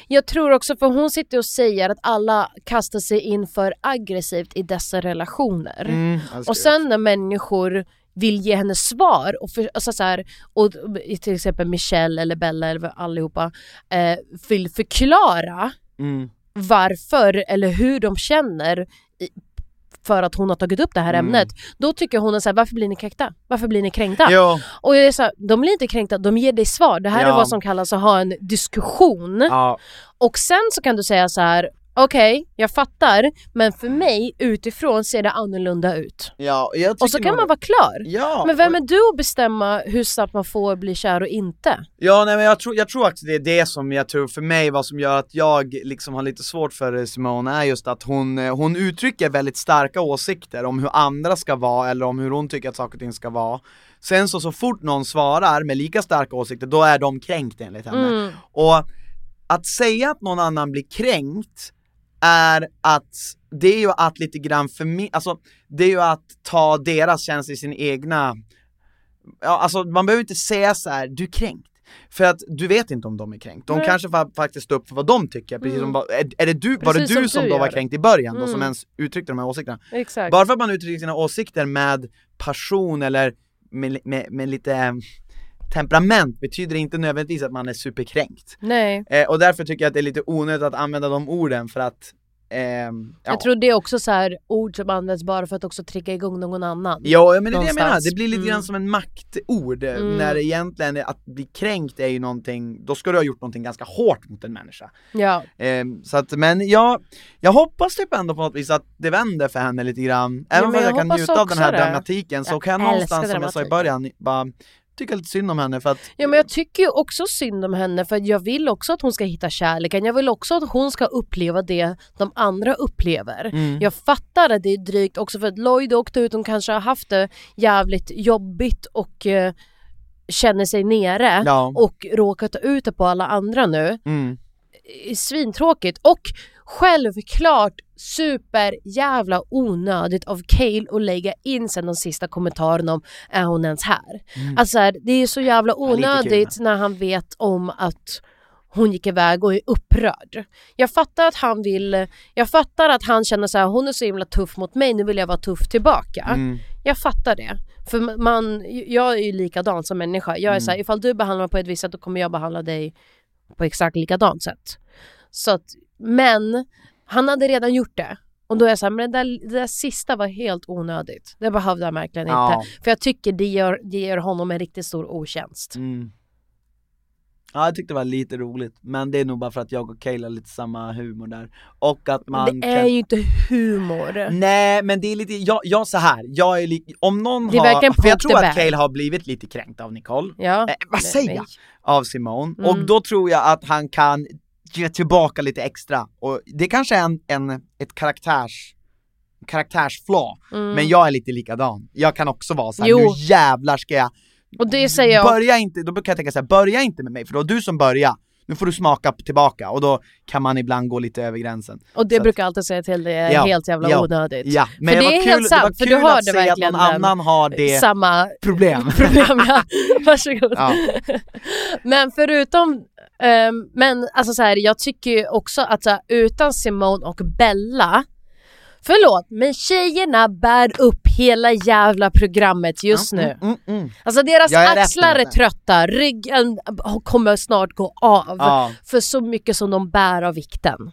Jag tror också, för hon sitter och säger att alla kastar sig in för aggressivt i dessa relationer. Mm, och sen när människor vill ge henne svar och, för, alltså så här, och till exempel Michelle eller Bella eller allihopa eh, vill förklara Mm. varför eller hur de känner i, för att hon har tagit upp det här Mm. ämnet. Då tycker hon här, varför blir ni kränkta? Varför blir ni kränkta? Jo, Och jag är så här, de blir inte kränkta, de ger dig svar. Det här är Ja. vad som kallas att ha en diskussion. ja, Och sen så kan du säga så här. Okej, jag fattar, men för mig utifrån ser det annorlunda ut. ja, jag Och så kan man det. vara klar. Ja, Men vem och- är du att bestämma hur snabbt man får bli kär och inte? Ja nej men jag tror, jag tror att det är det som jag tror för mig, vad som gör att jag liksom har lite svårt för Simone är just att hon, eh, hon uttrycker väldigt starka åsikter om hur andra ska vara eller om hur hon tycker att saker och ting ska vara Sen så, så fort någon svarar med lika starka åsikter, då är de kränkt enligt henne Mm. Och att säga att någon annan blir kränkt är att, det är ju att lite grann för alltså det är ju att ta deras känslor i sin egna Ja, alltså man behöver inte säga så här, du är kränkt. För att du vet inte om de är kränkt. De Nej. kanske fa- faktiskt står upp för vad de tycker, precis som, bara- är, är det du, var det Precis du som som, du då var kränkt i början då, som Mm. ens uttryckte de här åsikterna? Exakt. Bara för att man uttrycker sina åsikter med passion eller med, med, med lite temperament betyder inte nödvändigtvis att man är superkränkt. Nej. Eh, och därför tycker jag att det är lite onödigt att använda de orden för att ehm, ja. Jag tror det är också så här ord som används bara för att också trigga igång någon annan. Ja men det är det jag menar, det blir lite Mm. grann som en maktord Mm. när det egentligen att bli kränkt är ju någonting, då ska du ha gjort någonting ganska hårt mot en människa. Ja. Ehm, så att, men jag, jag hoppas typ ändå på något vis att det vänder för henne lite grann. Även om jag, jag kan njuta av den här det. dramatiken så Jag kan jag någonstans som jag sa i början, bara tycka lite synd om henne för att Ja men jag tycker ju också synd om henne för jag vill också att hon ska hitta kärleken. Jag vill också att hon ska uppleva det de andra upplever. Mm. Jag fattar att det är drygt också för att Lloyd åkte ut, hon kanske har haft det jävligt jobbigt och eh, känner sig nere Ja. och råkat ut det på alla andra nu. Mm. är Svintråkigt och självklart super jävla onödigt av Cale att lägga in sen de sista kommentarerna om är hon ens här? Alltså här, det är så jävla Mm. onödigt när han vet om att hon gick iväg och är upprörd. Jag fattar att han vill, jag fattar att han känner så här, hon är så himla tuff mot mig, nu vill jag vara tuff tillbaka. Mm. Jag fattar det. För man, jag är ju likadan som människa. Jag är så här, ifall du behandlar mig på ett visst sätt då kommer jag behandla dig på exakt likadant sätt. Så att, men han hade redan gjort det. Och då är jag såhär, men det där, det där sista var helt onödigt. Det behövde han verkligen Ja. inte. För jag tycker det gör, det gör honom en riktigt stor otjänst. Mm. Ja jag tyckte det var lite roligt, men det är nog bara för att jag och Kayla har lite samma humor där. Och att man det är kan... ju inte humor. Nej men det är lite, jag, jag så här. jag är li... om någon Det är har, för jag tror att. Cale har blivit lite kränkt av Nicole, Ja. eh, vad säger jag? Av Simone, Mm. och då tror jag att han kan ge tillbaka lite extra, och det kanske är en, en ett karaktärs karaktärsflaw, Mm. men jag är lite likadan. Jag kan också vara såhär, nu jävlar ska jag Och det säger jag. Börja inte, då brukar jag tänka såhär, börja inte med mig för då var du som började nu får du smaka tillbaka och då kan man ibland gå lite över gränsen. Och det Så brukar jag alltid säga till dig är Ja, helt jävla ja, onödigt. Ja, men För det var är kul, helt det var sant, för kul du har att det se att någon annan har det Samma problem. problem ja. Varsågod. Ja. Men förutom, ehm, men alltså så här, jag tycker ju också att så här, utan Simone och Bella Förlåt, men tjejerna bär upp hela jävla programmet just nu. Mm, mm, mm. Alltså deras är axlar är trötta, ryggen kommer snart gå av. Ja. För så mycket som de bär av vikten.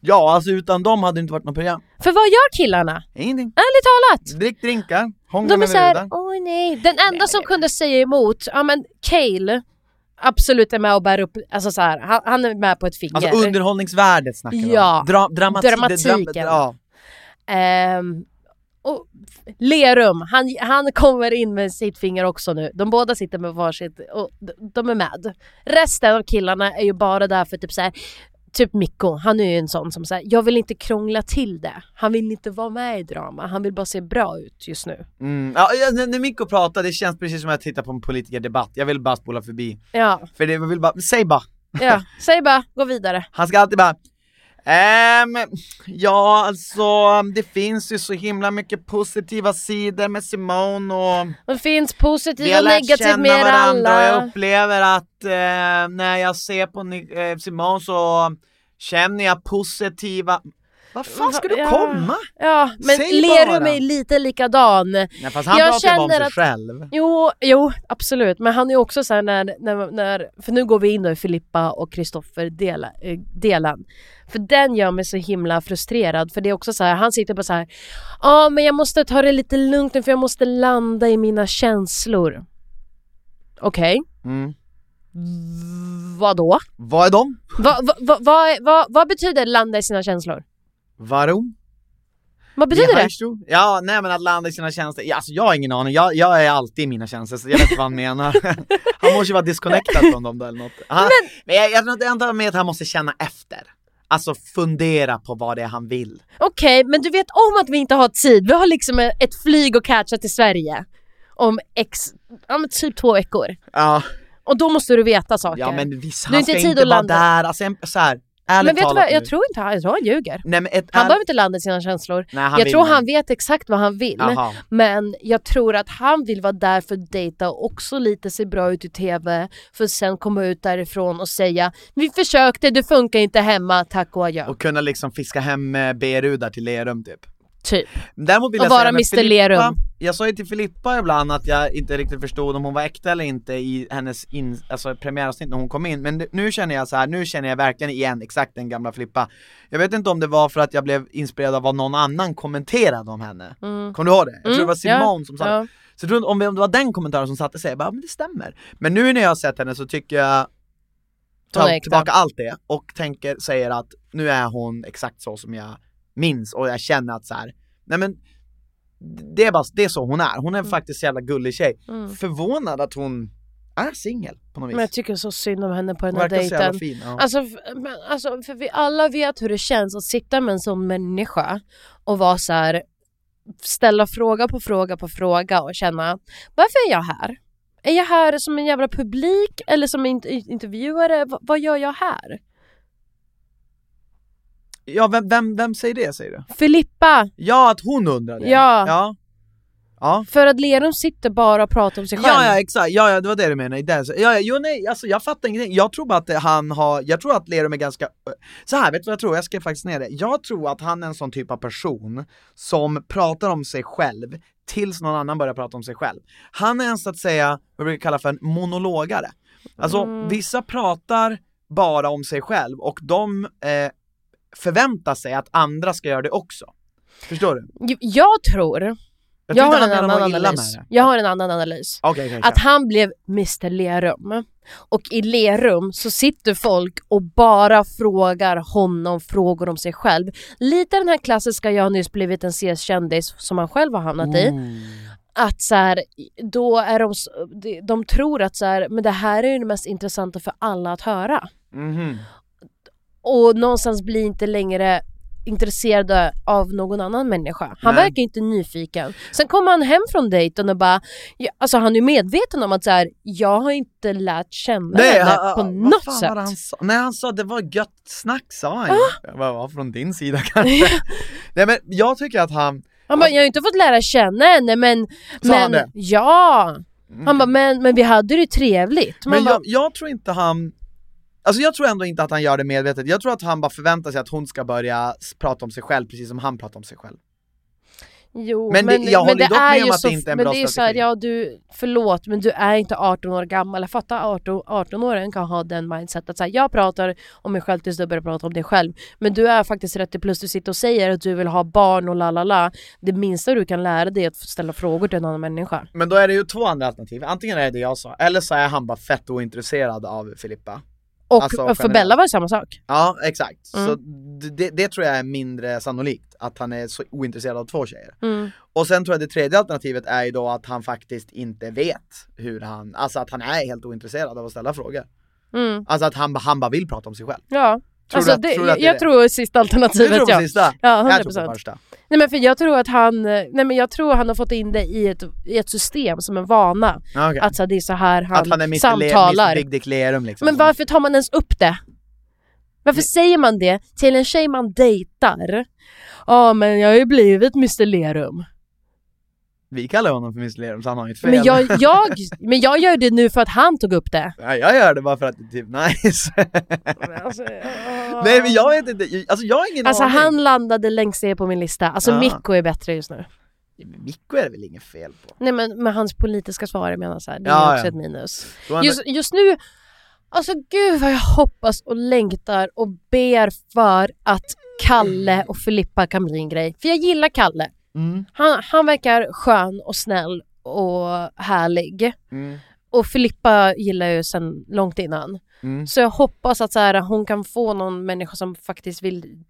ja, alltså utan dem hade det inte varit något program. För vad gör killarna? Ingenting. Ärligt talat! Drick drinkar, hångla med brudar. åh nej. Den enda som kunde säga emot, ja men Cale absolut är med och bär upp, alltså så här, han, han är med på ett finger. Alltså underhållningsvärdet snackar vi Ja. om. Dra, dramatik, Dramatiken. Dra, ja. Ehm, och Lerum, han, han kommer in med sitt finger också nu. De båda sitter med varsitt och de är med. Resten av killarna är ju bara där för typ så här. Typ Mikko, han är ju en sån som säger jag vill inte krångla till det. Han vill inte vara med i drama, han vill bara se bra ut just nu. Mm. ja, när, när Mikko pratar, det känns precis som att titta på en politikerdebatt. Jag vill bara spola förbi. Ja, För det jag vill bara, säg bara. ja. säg bara, gå vidare. Han ska alltid bara Ehm, ja, alltså det finns ju så himla mycket positiva sidor med Simone och Det finns har och negativt med varandra och jag alla. upplever att eh, när jag ser på Ni- eh, Simone så känner jag positiva... Vad fan ska du Ja. komma? Ja, men Säg Lerum bara. är lite likadan. Nej fast han Jag pratar ju bara om sig att- själv. Jo, jo, absolut. Men han är också så här när, när, när för nu går vi in då i Filippa och Kristoffer dela, eh, delen. För den gör mig så himla frustrerad för det är också så här, han sitter på så här, ja men jag måste ta det lite lugnt nu för jag måste landa i mina känslor. Okej, Mm. vadå? Vad är de? Va, va, va, vad betyder landa i sina känslor? Varom? Vad betyder det? Heistu? Ja, nej men att landa i sina tjänster, ja, alltså jag har ingen aning, jag, jag är alltid i mina tjänster så jag vet inte vad han menar Han måste ju vara disconnectad från dem då eller något han, Men jag, jag tror inte jag antar med att han måste känna efter Alltså fundera på vad det är han vill Okej, men du vet om att vi inte har tid. Vi har liksom ett flyg att catcha till Sverige om ex, ja men typ två veckor. Ja, Och då måste du veta saker. ja men visst, han inte ska tid inte att vara landa. där, alltså en, så här, ärligt men vet du vad, jag nu. tror inte han, jag tror han ljuger. Nej, ett Han behöver inte landa i sina känslor. Nej, jag tror men- han vet exakt vad han vill. Jaha. Men jag tror att han vill vara där för att dejta och också lite se bra ut i TV för att sen komma ut därifrån och säga Vi försökte, det funkar inte hemma, tack och adjö. Och kunna liksom fiska hem eh, B-rudar till Lerum typ Typ. Däremot vill Och jag vara Mr. Lerum. Jag sa ju till Filippa ibland att jag inte riktigt förstod om hon var äkta eller inte i hennes in, alltså premiäravsnitt när hon kom in Men nu känner jag så här, nu känner jag verkligen igen exakt den gamla Filippa Jag vet inte om det var för att jag blev inspirerad av vad någon annan kommenterade om henne Kommer du ihåg det? Jag tror det var Mm, ja, som sa ja. Så jag tror om det var den kommentaren som satte sig, jag bara, "Ja, men det stämmer Men nu när jag har sett henne så tycker jag tar tillbaka allt det och tänker, säger att nu är hon exakt så som jag minns och jag känner att så här, nej men det är bara, det är så hon är, hon är Mm. faktiskt en jävla gullig tjej Förvånad att hon är singel på något vis Men jag tycker så synd om henne på den här verkar så jävla dejten. fin ja. Alltså, men, alltså, för vi alla vet hur det känns att sitta med en sån människa och vara så här ställa fråga på fråga på fråga och känna varför är jag här? Är jag här som en jävla publik eller som en intervjuare? V- vad gör jag här? Ja, vem, vem, vem säger det säger du? Filippa! Ja, att hon undrar det? Ja. Ja, ja. För att Lerum sitter bara och pratar om sig själv. Ja, ja exakt, ja, ja det var det du menade, det, ja, ja, jo, nej, alltså jag fattar ingenting, jag tror bara att han har, jag tror att Lerum är ganska, så här vet du vad jag tror? Jag skrev faktiskt ner det, jag tror att han är en sån typ av person som pratar om sig själv tills någon annan börjar prata om sig själv. Han är en så att säga, vad vi brukar kalla för en monologare. Alltså vissa pratar bara om sig själv och de eh, förväntar sig att andra ska göra det också. Förstår du? Jag tror, jag, Jag, har en annan analys. Jag har en annan analys. Okej, okej, Att kör. han blev Mr Lerum. Och i Lerum så sitter folk och bara frågar honom frågor om sig själv. Lite den här klassiska jag har nyss blivit en CS-kändis som han själv har hamnat i. Att så här, då är de, de, tror att så här, men det här är ju det mest intressanta för alla att höra. Mhm. Och någonstans blir inte längre intresserade av någon annan människa. Han Nej. verkar inte nyfiken. Sen kommer han hem från dejten och bara, ja, alltså han är medveten om att så här, jag har inte lärt känna henne han- på vad något fan sätt. Var det han sa? Nej han sa det var gött snack sa han Ah. var från din sida kanske? Nej men jag tycker att han, Han bara, jag har inte fått lära känna henne men... Sa han men det? ja! Han bara, men, men vi hade det trevligt. Man men bara, jag, jag tror inte han Alltså jag tror ändå inte att han gör det medvetet, jag tror att han bara förväntar sig att hon ska börja prata om sig själv precis som han pratar om sig själv. Jo, Men men, det- jag men håller det dock är med om att så, det inte är en men bra det är så här, strategi. ja du, förlåt men du är inte 18 år gammal, jag fattar 18 18-åringen kan ha den mindsetet. Att så här, jag pratar om mig själv tills du börjar prata om dig själv. Men du är faktiskt 30 plus, du sitter och säger att du vill ha barn och la la la. Det minsta du kan lära dig är att ställa frågor till en annan människa. Men då är det ju två andra alternativ, antingen är det det jag sa, eller så är han bara fett ointresserad av Filippa Och Alltså, för. Bella var det samma sak. Ja, exakt. Så Mm. d- det, det tror jag är mindre sannolikt, att han är så ointresserad av två tjejer. Mm. Och sen tror jag det tredje alternativet är ju då att han faktiskt inte vet hur han, alltså att han är helt ointresserad av att ställa frågor. Mm. Alltså att han, han bara vill prata om sig själv. Ja. Tror alltså, du att- det, tror du att det är jag det? tror sista Du alternativet tror på ja. sista? Ja, 100%. Jag tror på första. Nej men för jag tror att han, eh, nej men jag tror han har fått in det i ett, i ett system som en vana. Okej. Att så, det är så här han, att han är Mr. Le- samtalar. Mr. Big Dick Lerum liksom. Men varför tar man ens upp det? Varför säger man det till en tjej man dejtar? Ja men jag har ju blivit Mr Lerum. Vi kallar honom för Mr Lerum så han har inte fel. Men jag, jag, men jag gör det nu för att han tog upp det. Ja, jag gör det bara för att det är typ nice. Nej men jag vet inte, alltså jag har ingen Alltså aning. han landade längst ner på min lista. Alltså Ja. Mikko är bättre just nu. Ja, men Mikko är det väl inget fel på? Nej men med hans politiska svar jag menar så här, det är Ja, också ja. ett minus. Är Just, just nu, alltså gud vad jag hoppas och längtar och ber för att Kalle och Filippa kan bli en grej. För jag gillar Kalle. Mm, Han, han verkar skön och snäll och härlig. mm, Och Filippa gillar jag ju sen långt innan. mm. Så jag hoppas att så här, hon kan få någon människa som faktiskt vill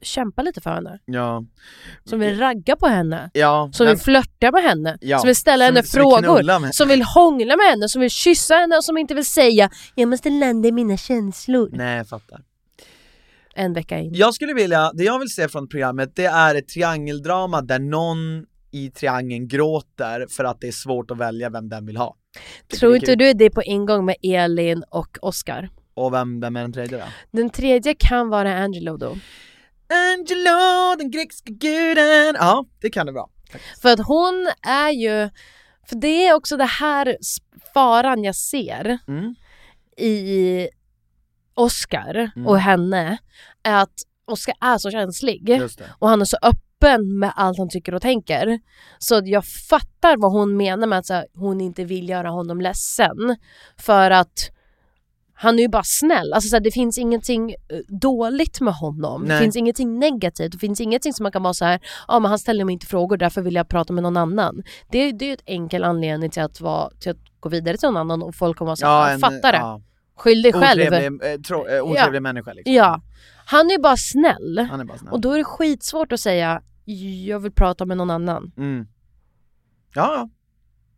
kämpa lite för henne. Ja. Som vill ragga på henne. Ja. Som vill flörta med henne. Ja, Som vill ställa som- henne som vill frågor. med- Som vill hångla med henne. Som vill kyssa henne och som inte vill säga Jag måste landa i mina känslor. Nej jag fattar. En vecka in. Jag skulle vilja, det jag vill se från programmet det är ett triangeldrama där någon i triangeln gråter för att det är svårt att välja vem den vill ha. Tror inte du det är på ingång med Elin och Oscar? Och vem, vem är den tredje då? Den tredje kan vara Angelo då. Angelo, den grekiska guden! Ja, det kan det vara. För att hon är ju, för det är också det här faran jag ser Mm. i Oscar Mm. och henne, är att Oscar är så känslig och han är så öppen med allt han tycker och tänker. Så jag fattar vad hon menar med att här, hon inte vill göra honom ledsen. För att han är ju bara snäll. Alltså så här, det finns ingenting eh, dåligt med honom. Nej. Det finns ingenting negativt. Det finns ingenting som man kan vara så här, ja men han ställer mig inte frågor därför vill jag prata med någon annan. Det, det är ju ett enkel anledning till att, vara, till att gå vidare till någon annan och folk kommer vara så här, ja, en, fattar det. ja, Skyll dig själv. Otrevlig, eh, tro, eh, otrevlig människa liksom. Ja. Han är bara snäll. Han är bara snäll. Och då är det skitsvårt att säga jag vill prata med någon annan. Mm. Ja, ja.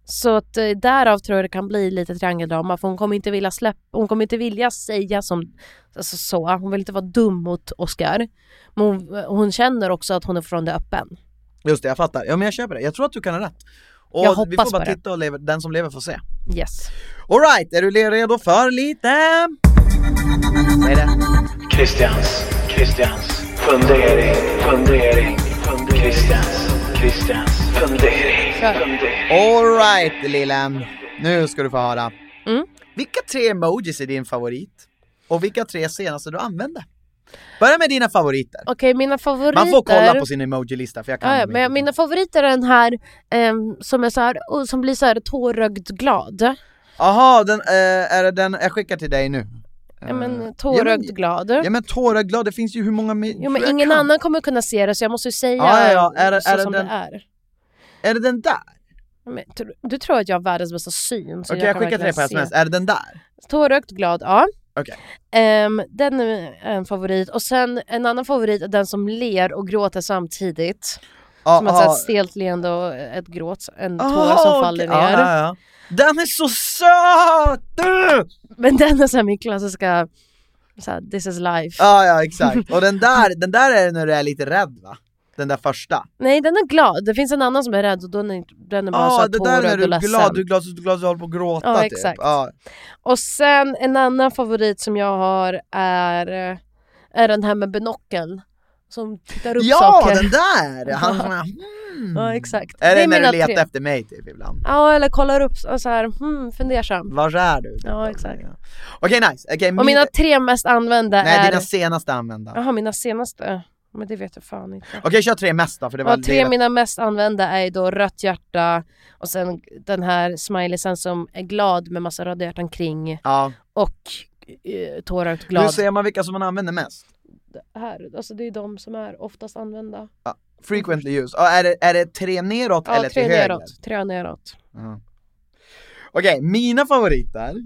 Så att eh, därav tror jag det kan bli lite triangeldrama för hon kommer inte vilja släppa, hon kommer inte vilja säga som alltså så, hon vill inte vara dum mot Oscar. Men hon, hon känner också att hon är från det öppen. Just det, jag fattar. Ja men jag köper det. Jag tror att du kan ha rätt. Och Jag vi hoppas får bara titta och leva, den som lever får se. Yes. Alright, är du redo för lite? Säg det. Christians, Christians fundering, fundering, fundering. Christians, Christians fundering, fundering. Alright lillen, nu ska du få höra. Mm. Vilka tre emojis är din favorit? Och vilka tre senaste du använde? Börja med dina favoriter. Okej, mina favoriter... Man får kolla på sin emoji-lista för jag kan Ja, ja, men mina favoriter är den här ehm, som är så här, som blir så här tårögd glad. Jaha, den, eh, är det den jag skickar till dig nu? Ja Eh, men tårögd glad. Ja men tårögd glad, det finns ju hur många Jo men jag ingen kan. annan kommer kunna se det så jag måste ju säga Ja, ja. Är det- så är det som den- det är. Är det den där? Men, tr- du tror att jag har världens bästa syn? Okej jag kan skickar till dig på sms, är det den där? Tårögd glad, ja. Okej. Ehm, den är en favorit. Och sen en annan favorit är den som ler och gråter samtidigt. Ja, som ett så här stelt leende och ett gråt, en tår Aha, som faller ner. Ja, ja. Den är så söt! Men den är så här min klassiska, så här, this is life. Ja ja exakt, och den där, den där är när du är lite rädd va? Den där första. Nej den är glad, det finns en annan som är rädd och är, är bara så Ja här det där är när du är ledsen. glad, du är glad, så du är glad du håller på att gråta Ja, typ. exakt. Ja. Och sen en annan favorit som jag har är, är den här med binokeln. Som tittar upp Ja saker. den där! Han här, hmm. Ja exakt. Är det, när mina du letar tre. efter mig typ ibland? Ja eller kollar upp och så här, hmm, fundersam. Var är du? Ja, exakt. Okej nice, okej Och mina tre mest använda Nej är... dina senaste använda. Jaha mina senaste? Men det vet jag fan inte. Okej kör tre mest då för det var Ja, tre det. mina mest använda är då rött hjärta och sen den här smileysen som är glad med massa röda hjärtan kring Ja. och eh, tårögd Hur glad. ser man vilka som man använder mest? Här, alltså det är de som är oftast använda. Frequently used. Ja, är, det, är det tre neråt Ja, eller tre till höger? neråt. Tre neråt. Ja. Okej, mina favoriter.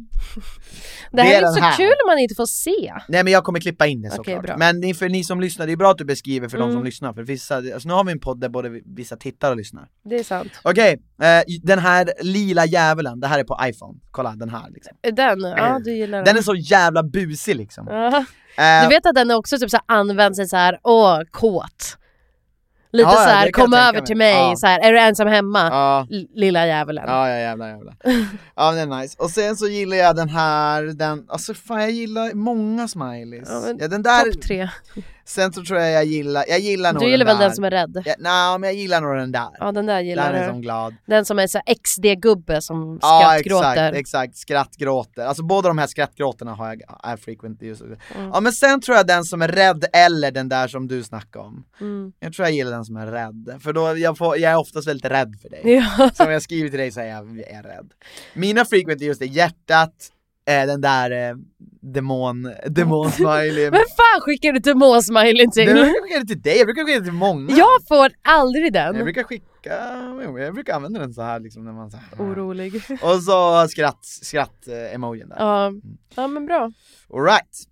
Det här Det är är, så här. kul om man inte får se. Nej men jag kommer klippa in det såklart. bra. men för ni som lyssnar, det är bra att du beskriver för de som Mm. lyssnar, för vissa, alltså nu har vi en podd där både vissa tittar och lyssnar. Det är sant. Okej, eh, den här lila djävulen, det här är på iPhone, kolla den här liksom. Den, ja du gillar den. Den är så jävla busig liksom. Ja. Eh, Du vet att den är också typ så här används i så här, åh, kåt. Lite Ja, så här, kom över till mig, Ja. så här, är du ensam hemma? Ja. Lilla djävulen. Ja, ja jävlar jävlar. Ja men det är nice. Och sen så gillar jag den här, den, alltså fan jag gillar många smileys. Ja, men Ja, den där, Topp tre. Sen så tror jag jag gillar, jag gillar nog Du gillar den väl där. den som är rädd? Ja, Nej men jag gillar nog den där. Ja den där gillar den du. som glad. Den som är så XD-gubbe som Ja skrattgråter. exakt, exakt, skrattgråter. Alltså båda de här skrattgråterna har jag, är frequent use. Mm. Ja men sen tror jag den som är rädd eller den där som du snackade om. Mm. Jag tror jag gillar den som är rädd, för då jag, får, jag är oftast väldigt rädd för dig. Ja. Så om jag skriver till dig så är jag, jag är rädd. Mina frequent just är hjärtat, eh, den där eh, demon, demon-smileyn. Vem fan skickar du demonsmileyn till? Den brukar jag skicka till dig, jag brukar skicka till många. Jag får aldrig den. Jag brukar skicka, jo, jag brukar använda den så här liksom när man så här. Orolig. Och så skratt, skratt eh, där. Ja. ja men bra. Alright,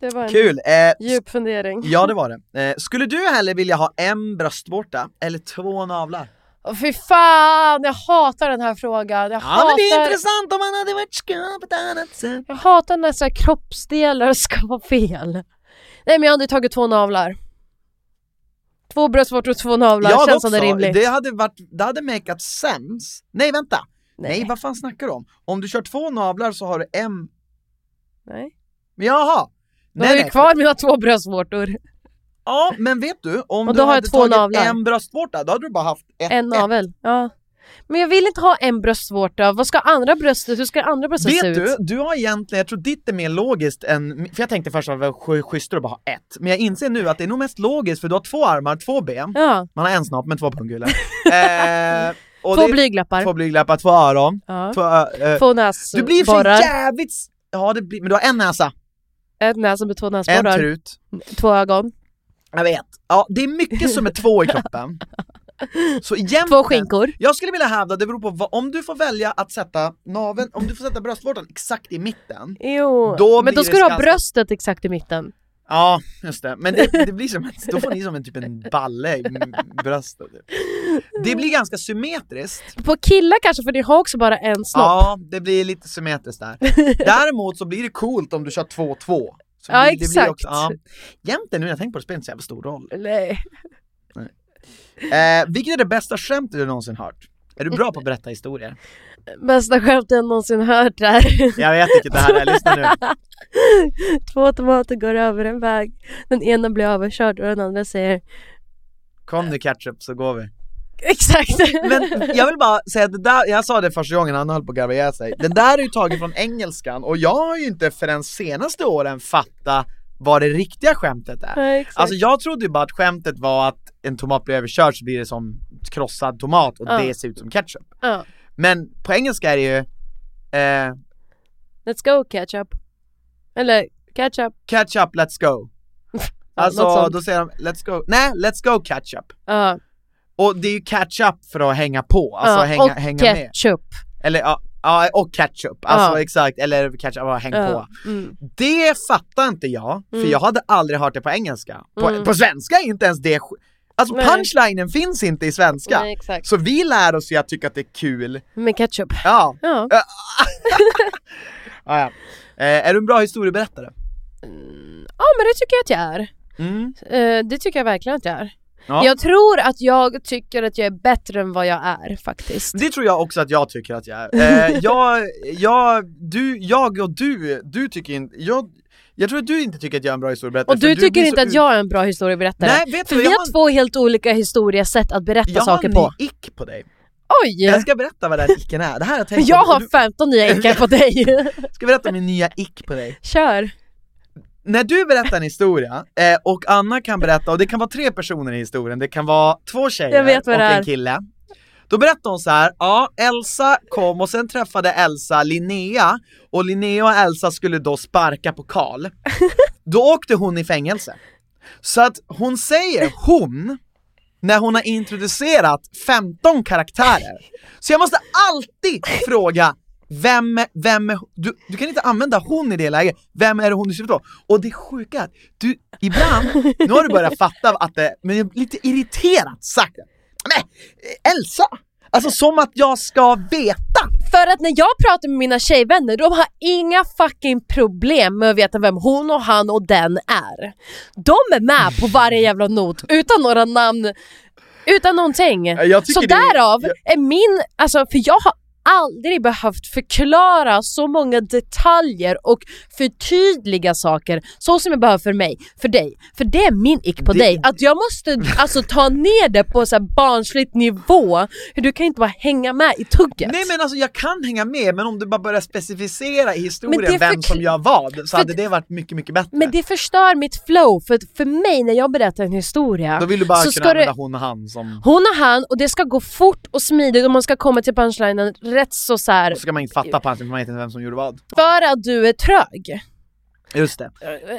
Det var en kul! Eh, djup fundering. ja det var det. Eh, skulle du hellre vilja ha en bröstvårta eller två navlar? Åh, fy fan, jag hatar den här frågan. Jag, Ja men det är hatar, intressant om man hade varit skapad på ett annat sätt. jag hatar när så här kroppsdelar ska vara fel. Nej men jag hade tagit två navlar. Två bröstvårtor och två navlar, Jag känns som det rimligt. det hade varit, det hade makat sense. Nej vänta! Nej. Nej. vad fan snackar du om? Om du kör två navlar så har du en, Nej. men jaha! Då har jag kvar mina två bröstvårtor. Ja men vet du, om Och du då har jag hade två tagit navlar. en bröstvårta, då hade du bara haft ett, En navel. Ja. Men jag vill inte ha en bröstvårta. Vad ska andra bröstet, hur ska andra bröstet se Vet ut? du, du har egentligen, jag tror ditt är mer logiskt än, för jag tänkte först att det var schysstare att bara ha ett, men jag inser nu att det är nog mest logiskt för du har två armar, två ben, Ja. man har en snopp men två pungkulor. eh, Två blygdlappar. Två blygdlappar, två öron, Ja. två, eh, Två näsborrar. Du blir så jävligt... Ja, det blir, men du har en näsa, En näsa med två en näsborrar. trut. Två ögon. Jag vet. Ja, det är mycket som är två i kroppen. Så egentligen, Två skinkor. Jag skulle vilja hävda, det beror på vad, om du får välja att sätta naveln, om du får sätta bröstvårtan exakt i mitten. Jo, Då men då ska du ha bröstet exakt i mitten. Ja, just det. Men det, det blir som en, då får ni som en typ en balle i bröstet. typ. Det blir ganska symmetriskt. På killar kanske, för de har också bara en snopp. Ja, det blir lite symmetriskt där. Däremot så blir det coolt om du kör 2-2. Så Ja, det det blir exakt. Också, ja. Jämte nu när jag tänker på det spelar inte så jävla stor roll. Nej. Eh, vilket är det bästa skämtet du någonsin hört? Är du bra på att berätta historier? Bästa skämtet jag någonsin hört är Jag vet vilket det här är, lyssna nu. Två tomater går över en väg. Den ena blir överkörd och den andra säger Kom nu ketchup så går vi. Exakt! Men jag vill bara säga att det där, jag sa det första gången han höll på att garva ihjäl sig. Den där är ju tagen från engelskan och jag har ju inte förrän senaste åren fattat vad det riktiga skämtet är. Ja. Alltså jag trodde ju bara att skämtet var att en tomat blir överkörd så blir det som krossad tomat och Ja. det ser ut som ketchup. ja. Men på engelska är det ju eh, Let's go ketchup. Eller ketchup. ketchup let's go. Alltså då säger de let's go, nej let's go ketchup. Och det är ju catch-up för att hänga på, alltså ja. hänga, och hänga med. ketchup. Eller ja, ja, och ketchup, alltså Ja. exakt, eller ketchup, ja, häng på. Mm. Det fattar inte jag, för Mm. jag hade aldrig hört det på engelska. På, Mm. på svenska är inte ens det Alltså Nej. punchlinen finns inte i svenska. Nej, exakt. Så vi lär oss ju att tycka att det är kul. Med ketchup. Ja, Ja. ja, ja. Eh, är du en bra historieberättare? ja, men det tycker jag att jag är. Mm. Eh, det tycker jag verkligen att jag är. Ja. Jag tror att jag tycker att jag är bättre än vad jag är faktiskt. Det tror jag också att jag tycker att jag är. Eh, jag, jag, du, jag och du, du tycker inte, jag, jag tror att du inte tycker att jag är en bra historieberättare. Och för du tycker inte att jag är en bra historieberättare? Nej, vet För du, vi jag har har- två helt olika historiesätt att berätta Jag saker har på. en ny ick på dig. Oj! Jag ska berätta vad den icken är. Det här har jag tänkt Jag har Du- 15 nya ickar på dig. ska berätta min nya ick på dig. Kör! När du berättar en historia, eh, och Anna kan berätta, och det kan vara tre personer i historien, det kan vara två tjejer och en kille. Då berättar hon så här, ja Elsa kom och sen träffade Elsa Linnea, och Linnea och Elsa skulle då sparka på Karl. Då åkte hon i fängelse. Så att hon säger hon, när hon har introducerat 15 karaktärer. Så jag måste alltid fråga, vem, vem, du, du kan inte använda hon i det läget, vem är det hon du syftar på? Och det sjuka är att du, ibland, nu har du börjat fatta att det, men jag blir lite irriterat sagt. Men Elsa! Alltså som att jag ska veta! För att när jag pratar med mina tjejvänner, de har inga fucking problem med att veta vem hon och han och den är. De är med på varje jävla not utan några namn, utan någonting. Så det är- därav är min, alltså för jag har aldrig behövt förklara så många detaljer och förtydliga saker så som jag behöver för mig, för dig. För det är min ick på Det- dig, att jag måste alltså ta ner det på så här barnsligt nivå. Du kan inte bara hänga med i tugget. Nej men alltså jag kan hänga med, men om du bara börjar specificera i historien vem som gör vad, så hade det varit mycket, mycket bättre. Men det förstör mitt flow, för för mig när jag berättar en historia Då vill du bara så kunna använda det, hon och han som... hon och han och det ska gå fort och smidigt och man ska komma till punchlinen rätt så så här, Så ska man inte fatta på hans för man vet inte vem som gjorde vad. för att du är trög. Just det.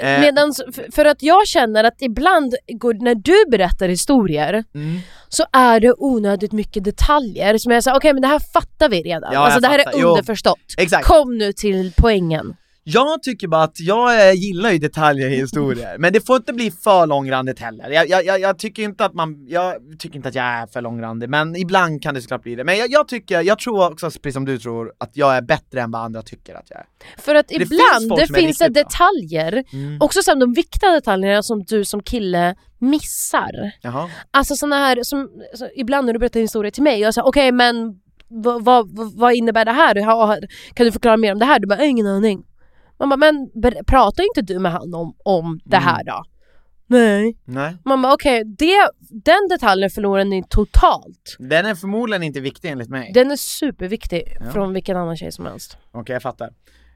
Eh. Medans, för- att jag känner att ibland går, när du berättar historier Mm. så är det onödigt mycket detaljer som jag säger, okej men det här fattar vi redan. Ja, alltså det här fattar. är underförstått. Kom nu till poängen. Jag tycker bara att jag eh, gillar ju detaljer i historier, men det får inte bli för långrandigt heller. Jag, jag, jag, tycker inte att man, jag tycker inte att jag är för långrandig, men ibland kan det såklart bli det. Men jag, jag tycker, jag tror också, precis som du tror, att jag är bättre än vad andra tycker att jag är. För att Det finns ibland det finns det bra. detaljer, Mm. också som de viktiga detaljerna som du som kille missar. Jaha. Alltså såna här, som, så, ibland när du berättar en historia till mig, jag säger okej men vad, vad, vad- innebär det här? Kan du förklara mer om det här? Du bara, "Jag har ingen aning. Man bara, men pratar inte du med han om, om det Mm. här då? Nej. Nej. Man bara, okej, det, den detaljen förlorar ni totalt. Den är förmodligen inte viktig enligt mig. Den är superviktig Ja. från vilken annan tjej som helst. Okej, jag fattar.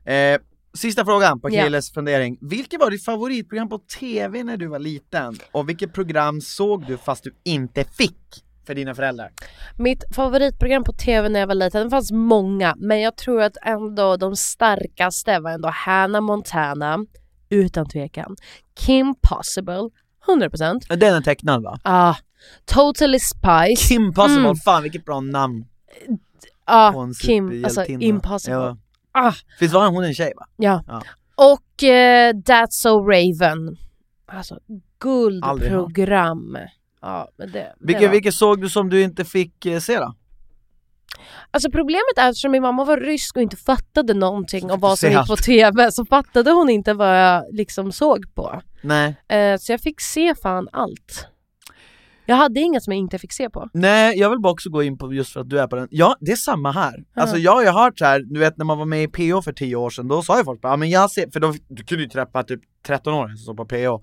Eh, sista frågan på Ja. Killes fundering. Vilket var ditt favoritprogram på TV när du var liten? Och vilket program såg du fast du inte fick för dina föräldrar? Mitt favoritprogram på TV när jag var liten, det fanns många, men jag tror att ändå de starkaste var ändå Hannah Montana, utan tvekan. Kim Possible, 100%. Den är tecknad va? Ah, Totally Spice. Kim Possible, Mm. fan vilket bra namn på en Kim, alltså. Impossible. Ja. Ah, Visst var hon en tjej va? ja. Ja. Och eh, That's So Raven. Alltså guldprogram. Ja, men det, det Vilket, var- vilket såg du som du inte fick eh, se då? Alltså problemet är att eftersom min mamma var rysk och inte fattade någonting av vad som gick på TV så fattade hon inte vad jag liksom såg på. Nej. Eh, så jag fick se fan allt. Jag hade inget som jag inte fick se på. Nej, jag vill bara också gå in på just för att du är på den. Ja, det är samma här. Ja. Alltså jag har ju hört så här, du vet när man var med i PO för 10 år sedan, då sa ju folk bara, ja men jag ser, för då, du kunde ju träffa typ 13-åringar som såg på PO.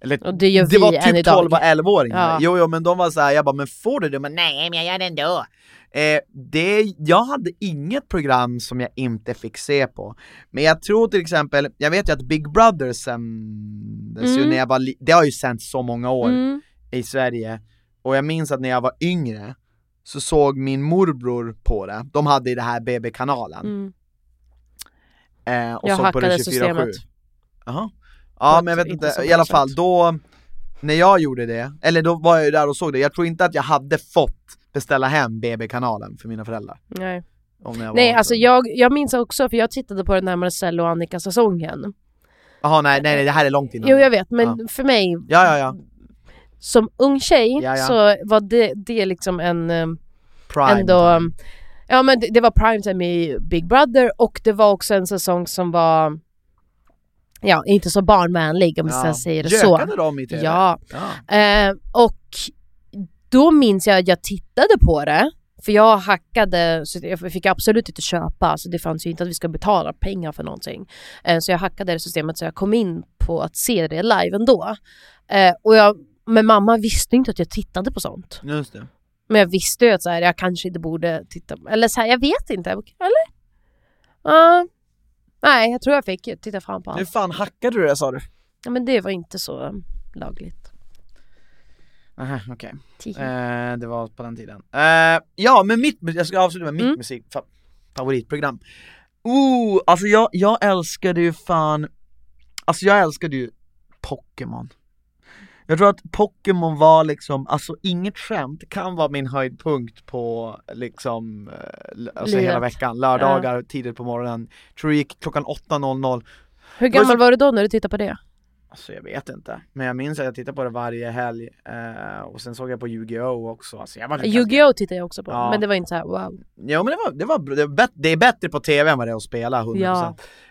Eller, Och det gör vi var typ idag. 12 och 11-åringar. Ja. Jo, jo men de var så här, jag bara, men får du det? Men nej, men jag gör det ändå. Eh, det, jag hade inget program som jag inte fick se på. Men jag tror till exempel, jag vet ju att Big Brother sändes Mm. när jag var det har ju sänts så många år Mm. i Sverige och jag minns att när jag var yngre så såg min morbror på det, de hade i det här BB-kanalen Mm. eh, och Jag såg på det hackade 24-7 systemet. Jaha Ja men jag vet inte. i alla fall då När jag gjorde det, eller då var jag ju där och såg det, jag tror inte att jag hade fått beställa hem BB-kanalen för mina föräldrar. Nej, nej alltså jag, jag minns också för jag tittade på den här Marcello och Annika säsongen. Jaha nej, nej nej det här är långt innan. Jo jag vet men Ja. för mig Ja ja ja, som ung tjej Ja, ja. så var det, det liksom en eh, Prime ändå, ja men det, det var primetime i Big Brother och det var också en säsong som var Ja, inte så barnvänlig om ja. jag säger det så. Gökade de i TV? Ja, ja. eh, och då minns jag att jag tittade på det för jag hackade, så jag fick absolut inte köpa, så det fanns ju inte att vi ska betala pengar för någonting. Eh, så jag hackade det systemet så jag kom in på att se det live ändå. Eh, och jag, men mamma visste inte att jag tittade på sånt. Just det Men jag visste ju att så här, jag kanske inte borde titta, eller så här, jag vet inte, eller? Ja. Nej, jag tror jag fick titta fram på Hur allt. fan hackade du det sa du? Ja, men det var inte så lagligt. Aha, okej Tio. Eh, det var på den tiden. Eh, ja, men mitt, jag ska avsluta med mitt Mm. musik, fa, favoritprogram. Oh, alltså jag, jag älskade ju fan, alltså jag älskade ju Pokémon. Jag tror att Pokémon var liksom, alltså inget skämt, kan vara min höjdpunkt på liksom, eh, alltså hela veckan, lördagar, tidigt på morgonen. Tror det gick klockan 8.00. Hur var gammal så- var du då när du tittade på det? Alltså jag vet inte, men jag minns att jag tittade på det varje helg eh, och sen såg jag på Yu-Gi-Oh också alltså jag var Yu-Gi-Oh tittar jag också på, Ja. men det var inte så här wow. Jo men det var, det var, det, var det är bättre på tv än vad det är att spela 100%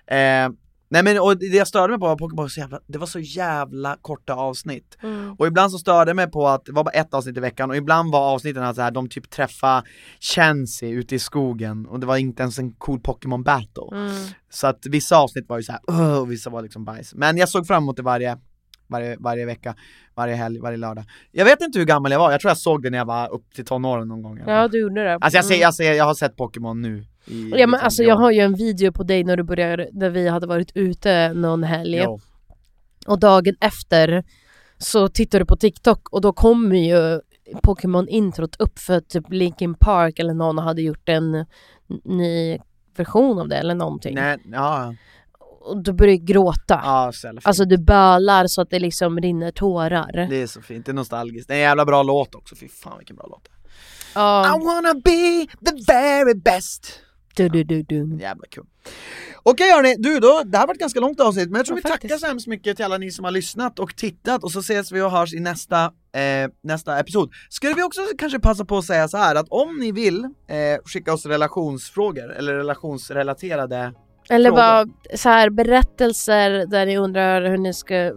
Ja. eh, Nej men och det jag störde mig på var Pokémon så jävla, det var så jävla korta avsnitt Mm. Och ibland så störde jag mig på att det var bara ett avsnitt i veckan och ibland var avsnitten att så här, de typ träffa Chansey ute i skogen och det var inte ens en cool Pokémon battle Mm. Så att vissa avsnitt var ju så här, "Ugh", och vissa var liksom bajs Men jag såg fram emot det varje, varje, varje vecka, varje helg, varje lördag Jag vet inte hur gammal jag var, jag tror jag såg det när jag var upp till tonåren någon gång. Ja du gjorde det. Alltså jag, ser, Mm. jag, ser, jag har sett Pokémon nu i, Ja men liksom, alltså jag har ju en video på dig när du började, när vi hade varit ute någon helg Jo. och dagen efter så tittar du på TikTok och då kommer ju Pokémon-introt upp för typ Linkin Park eller någon hade gjort en ny version av det eller någonting. Nej, ja, Och du börjar gråta. ja. Alltså du bölar så att det liksom rinner tårar. Det är så fint, det är nostalgiskt, det är en jävla bra låt också, fy fan vilken bra låt Ja, I wanna be the very best du, du, du, du. Jävla kul Okej hörni, du då, det här har varit ett ganska långt avsnitt men jag tror Ja, vi tackar faktiskt. så hemskt mycket till alla ni som har lyssnat och tittat och så ses vi och hörs i nästa, eh, nästa episod Skulle vi också kanske passa på att säga så här att om ni vill eh, skicka oss relationsfrågor eller relationsrelaterade Eller Frågor. bara så här berättelser där ni undrar hur ni ska...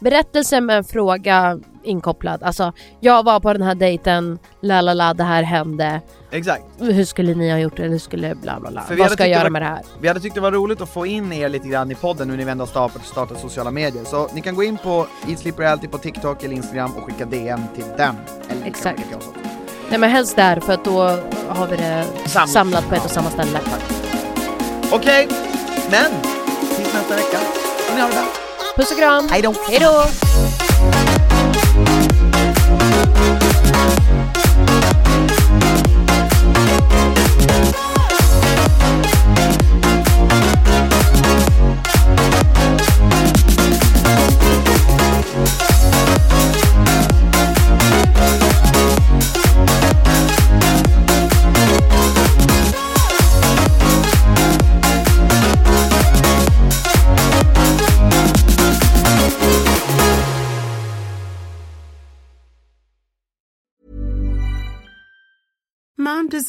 Berättelser med en fråga inkopplad. Alltså, jag var på den här dejten, la la la, det här hände. Exakt Hur skulle ni ha gjort det? Hur skulle bla bla bla. För Vad ska jag göra var- med det här? Vi hade tyckt det var roligt att få in er lite grann i podden nu när vi ändå har startat, startat sociala medier. Så ni kan gå in på Eat Reality på TikTok eller Instagram och skicka DM till dem. Eller Exakt. Nej men helst där för att då har vi det Samlat. samlat på ett och samma ställe. Okej, men tills nästa vecka ni ha det bra. Puss och kram! Hej då! Hej då!